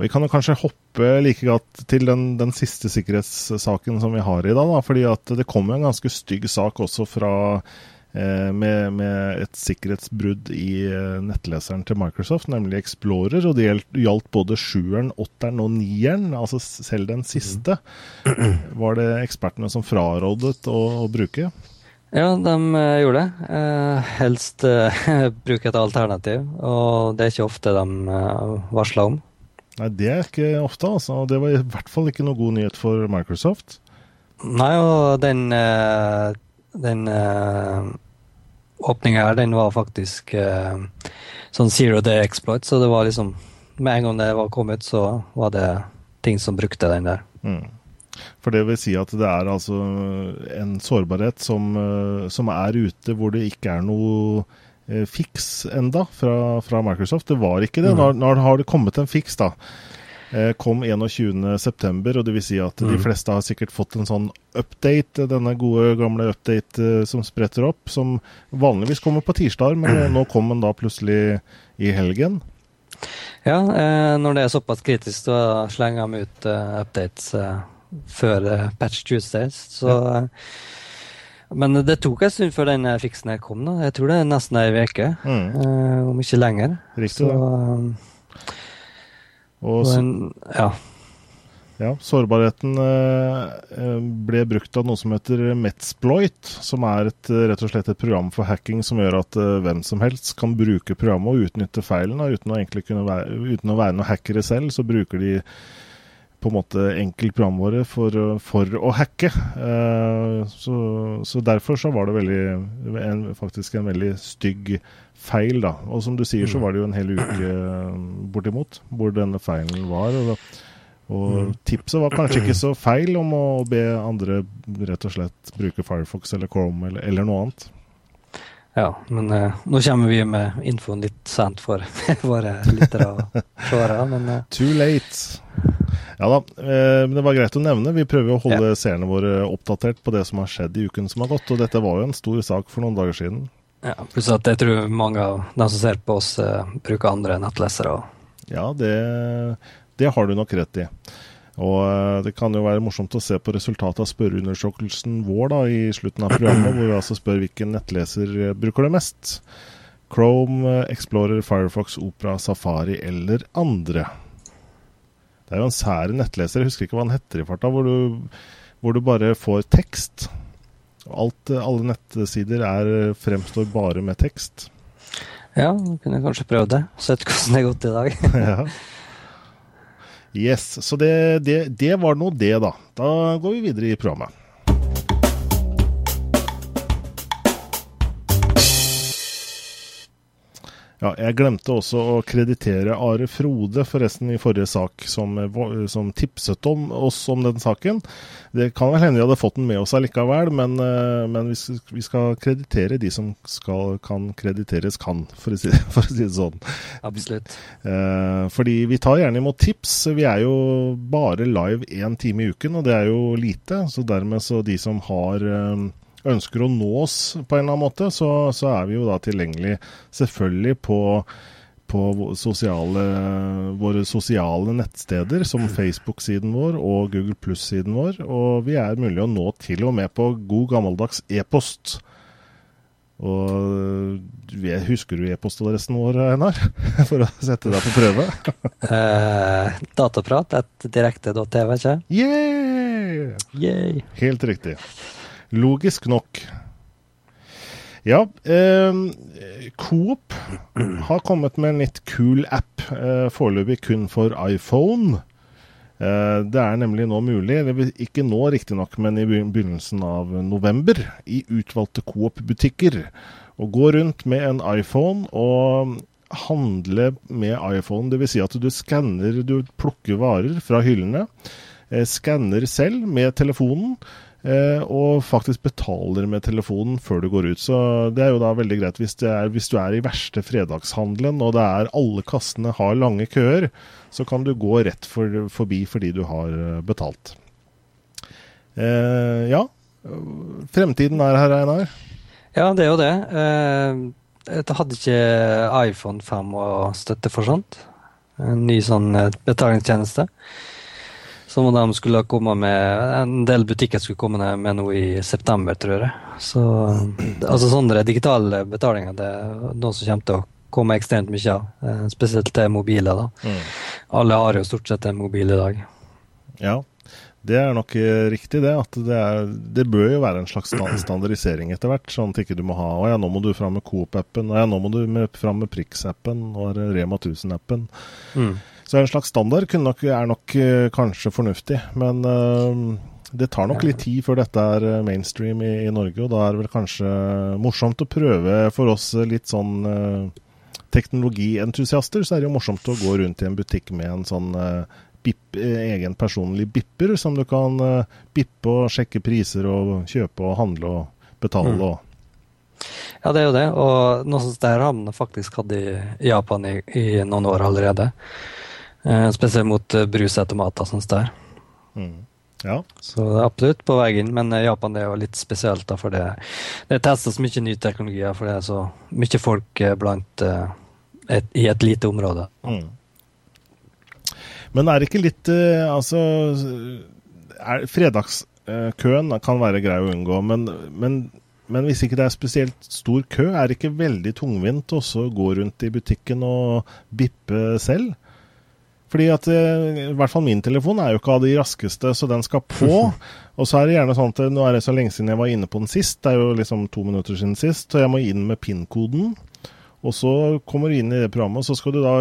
Speaker 1: Vi kan jo kanskje hoppe like godt til den, den, siste sikkerhetssaken som vi har i dag. Da, fordi at det kom en ganske stygg sak også fra eh, med, med, et sikkerhetsbrudd i eh, nettleseren til Microsoft, nemlig Explorer. Og det gjaldt, både sjueren, åtteren og nieren, altså selv den siste. Var det ekspertene som frarådet å, å bruke?
Speaker 2: Ja, de uh, gjorde det. Helst uh, bruke et alternativ. Og det er ikke ofte de varsler om.
Speaker 1: Nei, det er ikke ofte, altså. Det var i hvert fall ikke noe god nyhet for Microsoft.
Speaker 2: Nei, og den, eh, den uh, åpninga her, den var faktisk uh, sånn zero day exploit, så det var liksom Med en gang det var kommet, så var det ting som brukte den der. Mm.
Speaker 1: For det vil si at det er altså en sårbarhet som, som er ute hvor det ikke er noe Eh, fiks enda fra, fra, Microsoft. Det var ikke det. Mm. Nå, nå har det kommet en fiks, da. Eh, kom 21.9, og det vil si at mm. de fleste har sikkert fått en sånn update, denne gode, gamle update eh, som spretter opp, som vanligvis kommer på tirsdag, men nå kom den da plutselig i helgen.
Speaker 2: Ja, når det er såpass kritisk, så slenger de ut updates før patch Tuesdays. Så ja. Men det tok en stund før den fiksen her kom. da. Jeg tror det er nesten ei uke, mm. uh, om ikke lenger.
Speaker 1: Riktig. Så, um, og så, ja. ja. Sårbarheten uh, ble brukt av noe som heter Metsploit, som er et, rett og slett et program for hacking som gjør at uh, hvem som helst kan bruke programmet og utnytte feilen. Da, uten, å være, uten å være noen hackere selv, så bruker de på en måte enkel programvare for, for å hacke. Uh, så, så, derfor så var det veldig, en, faktisk en veldig stygg feil, da. Og som du sier, så mm. var det jo en hel uke eh, bortimot hvor denne feilen var. Og, og mm. tipset var kanskje ikke så feil om å be andre rett og slett bruke Firefox eller Chrome eller, eller noe annet.
Speaker 2: Ja, men uh, nå kommer vi med infoen litt sent for våre lyttere og seere. Men uh,
Speaker 1: Too late. Ja da, eh, men det var greit å nevne. Vi prøver å holde ja. seerne våre oppdatert på det som har skjedd i uken som har gått. Og dette var jo en stor sak for noen dager siden.
Speaker 2: Ja, pluss at jeg tror mange av de som ser på oss, uh, bruker andre nettlesere.
Speaker 1: Ja, det, det, har du nok rett i. Og uh, det kan jo være morsomt å se på resultatet av spørreundersøkelsen vår da, i slutten av programmet, hvor vi altså spør hvilken nettleser bruker det mest. Chrome, Explorer, Firefox, Opera, Safari eller andre. Det er jo en sær nettleser, jeg husker ikke hva den heter i farta, hvor du, hvor du bare får tekst. Alt, alle nettsider er, fremstår bare med tekst.
Speaker 2: Ja, du kunne kanskje prøvd det. Sett hvordan det har gått i dag. ja.
Speaker 1: Yes, så det, det, det var nå det, da. Da går vi videre i programmet. Ja, jeg glemte også å kreditere Are Frode, forresten, i forrige sak, som, som tipset om oss om den saken. Det kan vel hende vi hadde fått den med oss allikevel, men, eh, men vi, vi, skal kreditere de som skal, kan krediteres kan, for å, si, for å si, det sånn.
Speaker 2: Absolutt.
Speaker 1: Eh, fordi vi tar gjerne imot tips. Vi er jo bare live én time i uken, og det er jo lite. Så dermed så de som har eh, ønsker å nå oss på en eller annen måte, så, så er vi jo da tilgjengelig selvfølgelig på, på sosiale, våre sosiale nettsteder, som Facebook-siden vår og Google Pluss-siden vår. Og vi er mulig å nå til og med på god gammeldags e-post. Og Husker du e-postadressen vår, Einar? For å sette deg på prøve?
Speaker 2: uh, dataprat at direkte.tv, ikke
Speaker 1: Yeah!
Speaker 2: Yay.
Speaker 1: Helt riktig. Logisk nok. Ja, eh, Coop har kommet med en litt kul app, eh, foreløpig kun for iPhone. Eh, det er nemlig nå mulig, ikke nå riktignok, men i begynnelsen av november, i utvalgte Coop-butikker, å gå rundt med en iPhone og handle med iPhone. Dvs. Si at du skanner, du plukker varer fra hyllene, eh, skanner selv med telefonen og faktisk betaler med telefonen før du går ut. Så det er jo da veldig greit hvis, er, hvis du er i verste fredagshandelen og det er alle kassene har lange køer, så kan du gå rett for, forbi fordi du har eh, betalt. Eh, ja, fremtiden er her, Einar.
Speaker 2: Ja, det er jo det. Eh, jeg hadde ikke iPhone 5 å støtte for sånt. En ny sånn eh, betalingstjeneste. Som de skulle komme med En del butikker skulle komme med noe i september, tror jeg. Så altså sånne digitale betalinger det er noe som kommer til å komme ekstremt mye av. Eh, spesielt til mobiler. da. Mm. Alle har jo stort sett en mobil i dag.
Speaker 1: Ja, det er nok riktig, det. At det, er, det bør jo være en slags standardisering etter hvert. Sånn at ikke du må ha Å ja, nå må du fram med Coop-appen. Å ja, nå må du fram med Prix-appen og Rema 1000-appen. Mm. Så en slags standard nok, er nok uh, kanskje fornuftig. Men uh, det tar nok litt tid før dette er eh, mainstream i, i, Norge, og da er det vel kanskje morsomt å prøve for oss litt sånn uh, teknologientusiaster, så er det jo morsomt å gå rundt i en butikk med en sånn bip, egen personlig bipper, som du kan bippe og sjekke priser og kjøpe og handle og betale mm. og
Speaker 2: Ja, det er jo det, og noe sånt der har man faktisk hatt i Japan i, i noen år allerede. Eh, spesielt mot uh, brusautomater sånt der. Mm.
Speaker 1: Ja.
Speaker 2: Så det er absolutt på vei inn, men uh, Japan er jo litt spesielt, da, for det, det testes mye ny teknologi, for det er så mye folk blant et, i et lite område. Mm.
Speaker 1: Men er det ikke litt Altså er, Fredagskøen kan være grei å unngå, men, men, men, hvis ikke det er spesielt stor kø, er det ikke veldig tungvint også å gå rundt i butikken og bippe selv? Fordi at eh, i hvert fall min telefon er jo ikke av de raskeste, så den skal på. Og så er det gjerne sånn at nå er det så lenge siden jeg var inne på den sist, det er jo liksom to minutter siden sist, så jeg må inn med PIN-koden. Og så kommer du inn i det programmet, og så skal du da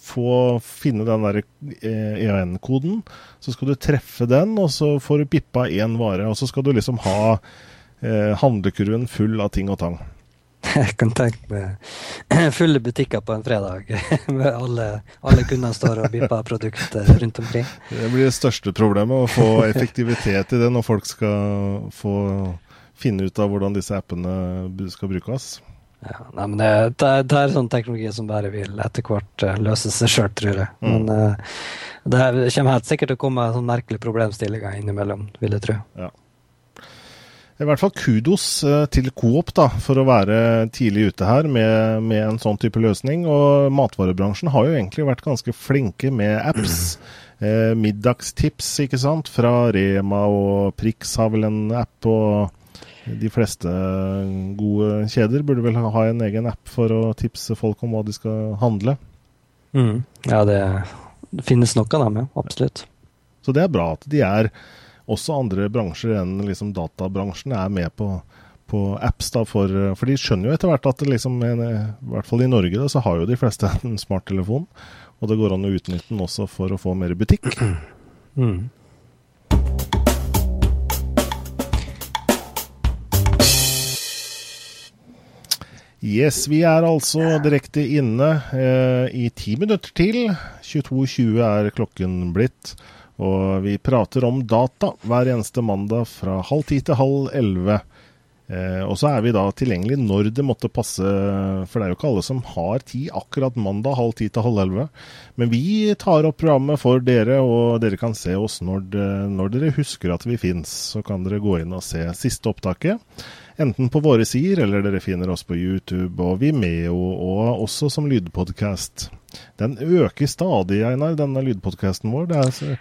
Speaker 1: få finne den der EAN-koden. Eh, så skal du treffe den, og så får du bippa én vare. Og så skal du liksom ha eh, handlekurven full av ting og tang.
Speaker 2: Jeg kan tenke meg fulle butikker på en fredag. med alle, alle kundene står og bipper produkter rundt omkring.
Speaker 1: Det blir det største problemet, å få effektivitet i det når folk skal få finne ut av hvordan disse appene skal brukes.
Speaker 2: Ja, nei, men det, det, det, er sånn teknologi som bare vil etter hvert uh, løse seg sjøl, tror jeg. Mm. Men uh, det kommer helt sikkert til å komme sånn merkelige problemstillinger innimellom, vil jeg tro.
Speaker 1: Ja. I hvert fall kudos eh, til Coop da, for å være tidlig ute her med, med, en sånn type løsning. Og matvarebransjen har jo egentlig vært ganske flinke med apps. Eh, middagstips, ikke sant. Fra Rema og Prix har vel en app. Og de fleste gode kjeder burde vel ha en egen app for å tipse folk om hva de skal handle.
Speaker 2: Mm. Ja, det, det finnes nok av dem, ja. Absolutt.
Speaker 1: Så det er bra at de er også andre bransjer enn liksom databransjen er med på, på apps. Da, for, for, de skjønner jo etter hvert at liksom, i hvert fall i Norge da, så har jo de fleste en smarttelefon. Og det går an å utnytte den også for å få mer butikk. Mm. Yes, vi er altså direkte inne eh, i ti minutter til. 22.20 er klokken blitt. Og vi prater om data hver eneste mandag fra halv ti til halv elleve. Eh, og så er vi da tilgjengelig når det måtte passe, for det er jo ikke alle som har tid akkurat mandag halv ti til halv elleve. Men vi tar opp programmet for dere, og dere kan se oss når, det, når dere husker at vi fins. Så kan dere gå inn og se siste opptaket. Enten på våre sider, eller dere finner oss på YouTube og Vimeo, og også som lydpodkast. Den øker stadig, Einar, denne lydpodkasten vår. Det er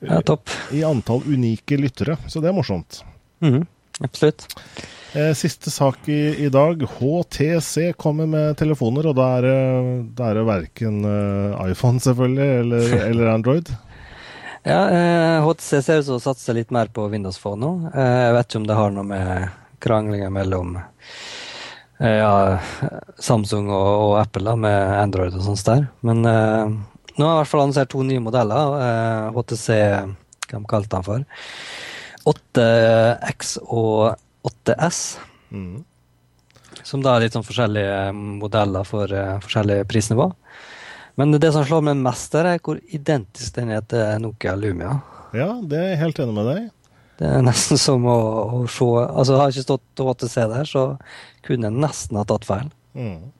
Speaker 2: ja, topp.
Speaker 1: i antall unike lyttere, så det er morsomt.
Speaker 2: Mm, absolutt.
Speaker 1: Eh, siste sak i, i, dag. HTC kommer med telefoner, og da er det, er det verken uh, iPhone selvfølgelig, eller, eller Android.
Speaker 2: Ja, eh, HTC ser ut som å satse litt mer på Windows Phone nå. Eh, jeg vet ikke om det har noe med kranglinger mellom eh, ja, Samsung og, og, Apple da, med Android og sånt der. Men eh, nå har i hvert fall annonsert to nye modeller. HTC Hva de kalte den for? 8X og 8S. Mm. Som da er litt sånn forskjellige modeller for forskjellige prisnivå. Men det som slår meg mest, der er hvor identisk den er til Nokia Lumia.
Speaker 1: Ja, det er jeg helt enig med deg.
Speaker 2: Det er nesten som å, å se Altså, har ikke stått HTC der, så kunne jeg nesten ha tatt feil. Mm.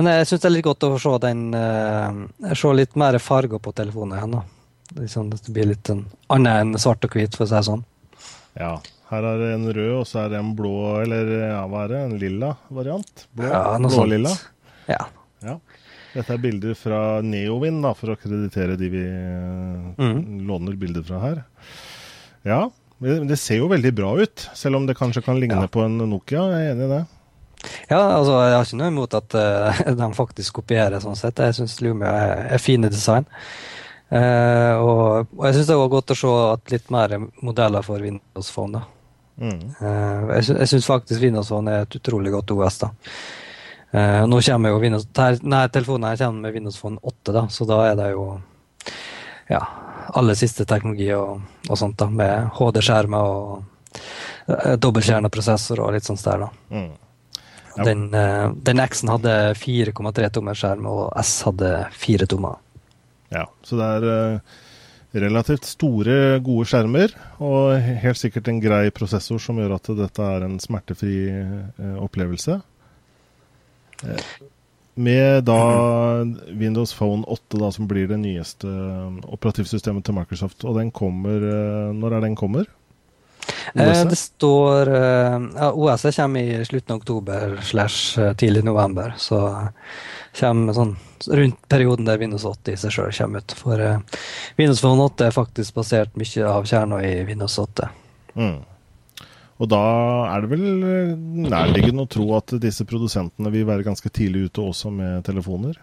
Speaker 2: Men jeg syns det er litt godt å se den uh, Se litt mer farger på telefonen igjen. da. Liksom, det blir litt en, annet enn svart og hvit, for å si det sånn.
Speaker 1: Ja. Her er det en rød, og så er det en blå, eller ja, hva er det? En lilla variant? Blå,
Speaker 2: ja,
Speaker 1: Blå-lilla?
Speaker 2: Ja.
Speaker 1: ja. Dette er bilder fra Neowin, da, for å kreditere de vi mm. låner bilder fra her. Ja, det ser jo veldig bra ut, selv om det kanskje kan ligne ja. på en Nokia. Jeg er enig i det.
Speaker 2: Ja, altså jeg har ikke noe imot at uh, de faktisk kopierer sånn sett. Jeg syns Lumia er, er, fine design. Uh, og, og, jeg syns det var godt å se at litt mer modeller for Windows Phone. da. Mm. Uh, jeg syns faktisk Windows Phone er et utrolig godt OS. da. Nå kommer jo Windows, Nei, telefonen her kommer med Windows Phone 8, da, så da er det jo ja, aller siste teknologi og, og sånt, da, med HD-skjermer og dobbeltkjerneprosessor og litt sånt der. da. Mm. Ja. Den, uh, den X-en hadde 4,3 tommer skjerm, og S hadde 4 tommer.
Speaker 1: Ja, så det er uh, relativt store, gode skjermer, og helt sikkert en grei prosessor som gjør at dette er en smertefri opplevelse. Med da Windows Phone 8, da, som blir det nyeste operativsystemet til Microsoft. Og den kommer Når er den kommer?
Speaker 2: Eh, det står uh, ja, OS kommer i slutten av oktober slash uh, tidlig november. Så kommer sånn rundt perioden der Windows 8 i seg sjøl kommer ut. For Windows Phone 8 er faktisk basert mye av kjerna i Windows 8. Mm.
Speaker 1: Og da er det vel eh, nærliggende å tro at disse produsentene vil være ganske tidlig ute også med telefoner?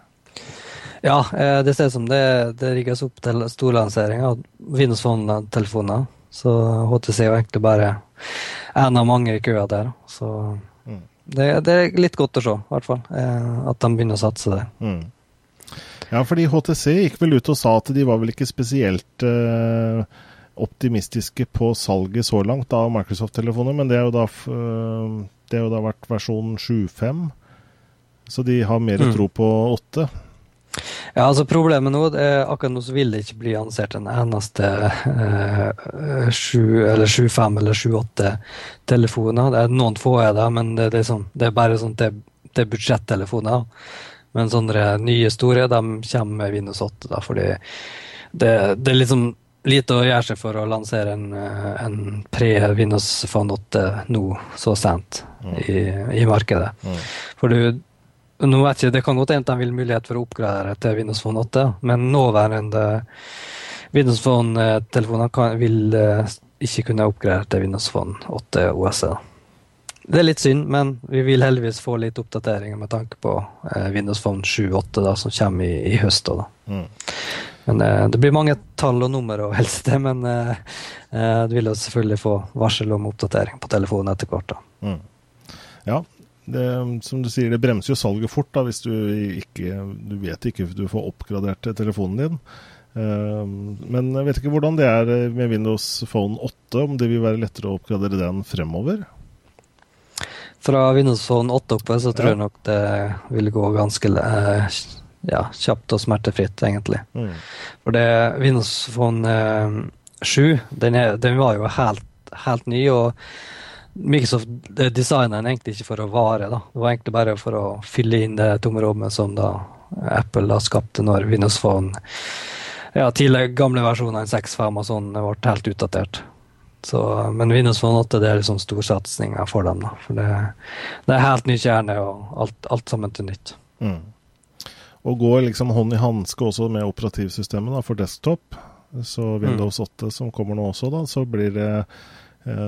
Speaker 2: Ja, eh, det ser ut som det, det rigges opp til storlansering av Windows Phone-telefoner. Så HTC er jo egentlig bare en av mange i køa der. Så mm. det, det, er litt godt å se, i hvert fall. Eh, at de begynner å satse der. Mm.
Speaker 1: Ja, fordi HTC gikk vel ut og sa at de var vel ikke spesielt uh, optimistiske på salget så langt av Microsoft-telefoner, men det, da, øh, det har jo da vært versjon 7.5, så de har mer mm. tro på 8.
Speaker 2: Ja, altså Problemet nå er akkurat nå så vil det ikke bli annonsert en eneste eh, 7 eller 7.5 eller 7.8-telefoner. Det er Noen få er det, men det, det, er, sånn, det er, bare sånn, det, det er budsjettelefoner. Men sånne nye store de kommer med Windows 8, da, fordi det, det er liksom lite å gjøre seg for å lansere en, eh, en pre-Windows Phone 8 nå så sent mm. i, i, markedet. Mm. For du, nå vet jeg, Det kan godt hende de vil mulighet for å oppgradere til Windows Phone 8, men nåværende Windows Phone-telefoner vil uh, ikke kunne oppgradere til Windows Phone 8 OS. Det er litt synd, men vi vil heldigvis få litt oppdateringer med tanke på uh, Windows Phone 7-8 da, som kommer i, i høst. Da. Mm. Men eh, Det blir mange tall og nummer og helst det, men eh, eh, du vil jo selvfølgelig få varsel om oppdatering på telefonen etter hvert. da. Mm.
Speaker 1: Ja, det, som du sier, det bremser jo salget fort da, hvis du ikke du vet ikke du får oppgradert telefonen din. Uh, men jeg vet ikke hvordan det er med Windows Phone 8, om det vil være lettere å oppgradere den fremover?
Speaker 2: Fra Windows Phone 8 oppe så tror ja. jeg nok det vil gå ganske uh, ja, kjapt og smertefritt, egentlig. Mm. For det Windows Phone eh, 7, den, er, den, var jo helt, helt ny. og Microsoft designa den egentlig ikke for å vare. da. Det var egentlig bare for å fylle inn det tomrommet som da Apple da skapte når Windows Phone ja, tidligere gamle versjoner enn 6.5 og sånn ble helt utdatert. Så, men Windows Phone 8 det er liksom storsatsinga for dem. da. For det, det, er helt ny kjerne og alt, alt sammen til nytt. Mm
Speaker 1: og går liksom hånd i hanske også med operativsystemet da, for desktop. Så Windows 8 mm. som kommer nå også, da, så blir det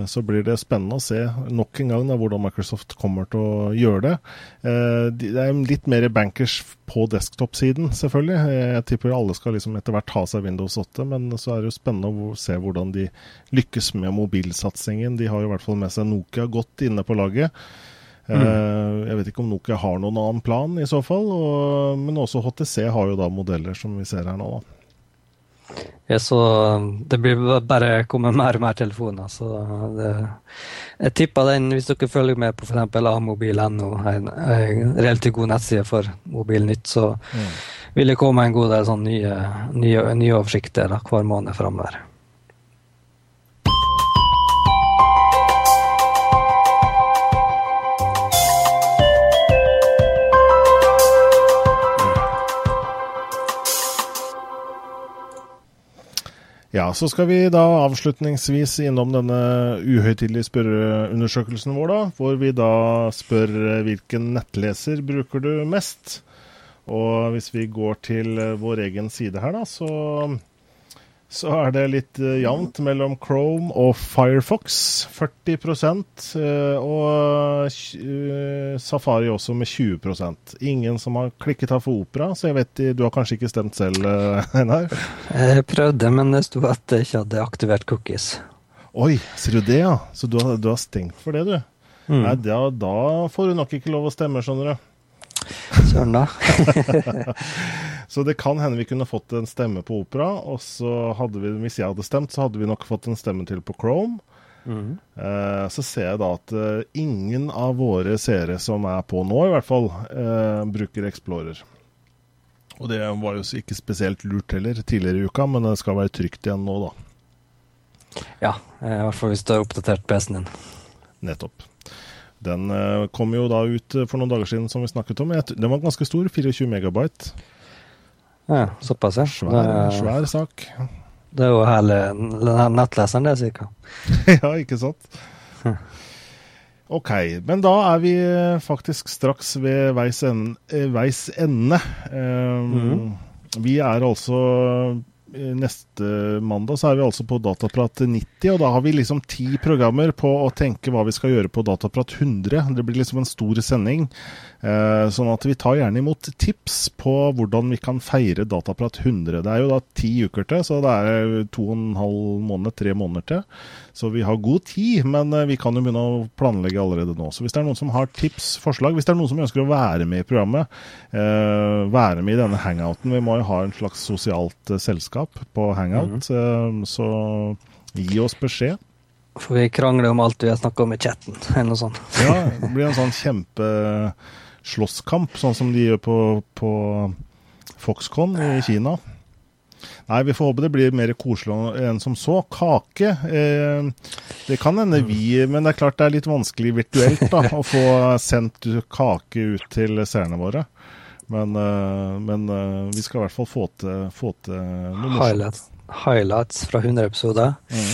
Speaker 1: så blir det spennende å se nok en gang da, hvordan Microsoft kommer til å gjøre det. Eh, det er litt mer bankers på desktop-siden, selvfølgelig. Eh, jeg tipper alle skal liksom etter hvert ha seg Windows 8, men så er det jo spennende å se hvordan de lykkes med mobilsatsingen. De har jo i hvert fall med seg Nokia godt inne på laget. Mm. Jeg vet ikke om Nokia har noen annen plan i så fall, og, men også HTC har jo da modeller som vi ser her nå. da.
Speaker 2: Ja, så det blir bare kommet mer og mer telefoner. Så det, jeg tipper den, hvis dere følger med på f.eks. amobil.no, en, en relativt god nettside for Mobilnytt, så mm. vil det komme en god del sånn nye, nye, nye oversikter da, hver måned framover.
Speaker 1: Ja, så skal vi da avslutningsvis innom denne uhøytidelige spørreundersøkelsen vår, da. Hvor vi da spør eh, hvilken nettleser bruker du mest? Og hvis vi går til eh, vår egen side her, da, så så er det litt uh, jevnt mellom Chrome og Firefox. 40 uh, og uh, Safari også med 20% Ingen som har klikket av for Opera, så jeg vet du har kanskje ikke stemt selv, Einar?
Speaker 2: Jeg prøvde, men det sto at jeg ikke hadde aktivert cookies.
Speaker 1: Oi, ser du det, ja? Så du har, du har stengt for det, du? Mm. Nei, da, da får du nok ikke lov å stemme, skjønner du.
Speaker 2: Søren, da.
Speaker 1: Så det kan hende vi kunne fått en stemme på Opera, og så hadde vi, hvis jeg hadde stemt, så hadde vi nok fått en stemme til på Chrome. Mm. Eh, så ser jeg da at eh, ingen av våre seere som er på nå, i hvert fall, eh, bruker Explorer. Og det var jo ikke spesielt lurt heller tidligere i uka, men det skal være trygt igjen nå, da.
Speaker 2: Ja, i hvert fall hvis du har oppdatert PC-en din.
Speaker 1: Nettopp. Den kom jo da ut for noen dager siden, som vi snakket om. Den var ganske stor, 24 megabyte.
Speaker 2: Ja, såpass, ja.
Speaker 1: Svær, svær sak.
Speaker 2: Det er jo hele nettleseren, det, cirka.
Speaker 1: ja, ikke sant? Ok, men da er vi faktisk straks ved veis ende. Veis ende. Um, mm -hmm. Vi er altså Neste mandag så er vi altså på Dataprat 90, og da har vi liksom ti programmer på å tenke hva vi skal gjøre på Dataprat 100. Det blir liksom en stor sending. Eh, sånn at vi tar gjerne imot tips på hvordan vi kan feire Dataprat 100. Det er jo da ti uker til, så det er to og en halv måned, tre måneder til. Så vi har god tid, men eh, vi kan jo begynne å planlegge allerede nå. Så hvis det er noen som har tips, forslag, hvis det er noen som ønsker å være med i programmet, eh, være med i denne hangouten Vi må jo ha en slags sosialt eh, selskap på hangout, mm. så gi oss beskjed.
Speaker 2: For vi krangler om alt vi har snakka om i chatten, eller noe sånt.
Speaker 1: ja, det blir en sånn kjempeslåsskamp, sånn som de gjør på, på Foxconn i Kina. Nei, vi får håpe det blir mer koselig enn som så. Kake eh, Det kan hende vi Men det er klart det er litt vanskelig virtuelt da, å få sendt kake ut til seerne våre. Men, eh, men eh, vi skal i hvert fall få til, få til noe morsomt.
Speaker 2: Highlights, highlights fra 100 episoder. Mm.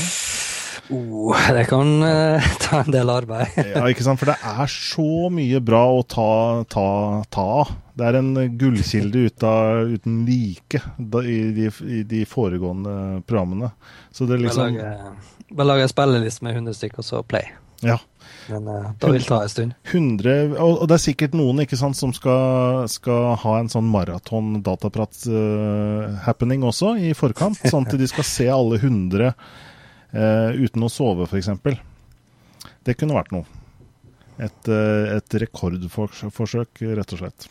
Speaker 2: Oh, det kan uh, ta en del arbeid.
Speaker 1: ja, ikke sant. For det er så mye bra å ta, ta. Det er en gullkilde uten like i de, i de, foregående programmene. Så det liksom
Speaker 2: Bare lage en spilleliste med 100 stykker, og så play.
Speaker 1: Ja.
Speaker 2: Men uh, da vil det ta en stund.
Speaker 1: 100, og, og, det er sikkert noen ikke sant, som skal, skal ha en sånn maraton dataprat-happening uh, også i forkant. Sånn at de skal se alle 100 Uh, uten å sove, f.eks. Det kunne vært noe. Et, uh, et rekordforsøk, rett og slett.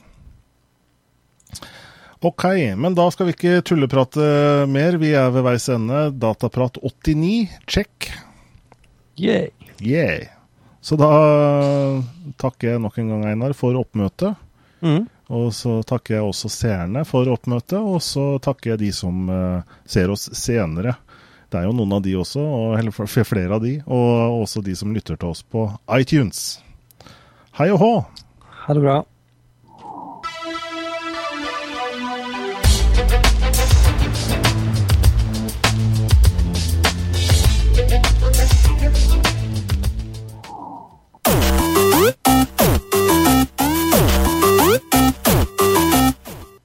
Speaker 1: Ok, men da skal vi ikke tulleprate mer. Vi er ved veis ende. Dataprat 89, check.
Speaker 2: Yeah.
Speaker 1: yeah. Så da takker jeg nok en gang, Einar, for oppmøtet. Mm. Og så takker jeg også seerne for oppmøtet, og så takker jeg de som uh, ser oss senere. Det er jo noen av de også, eller flere av de, og også de som lytter til oss på iTunes. Hei og hå!
Speaker 2: Ha det bra.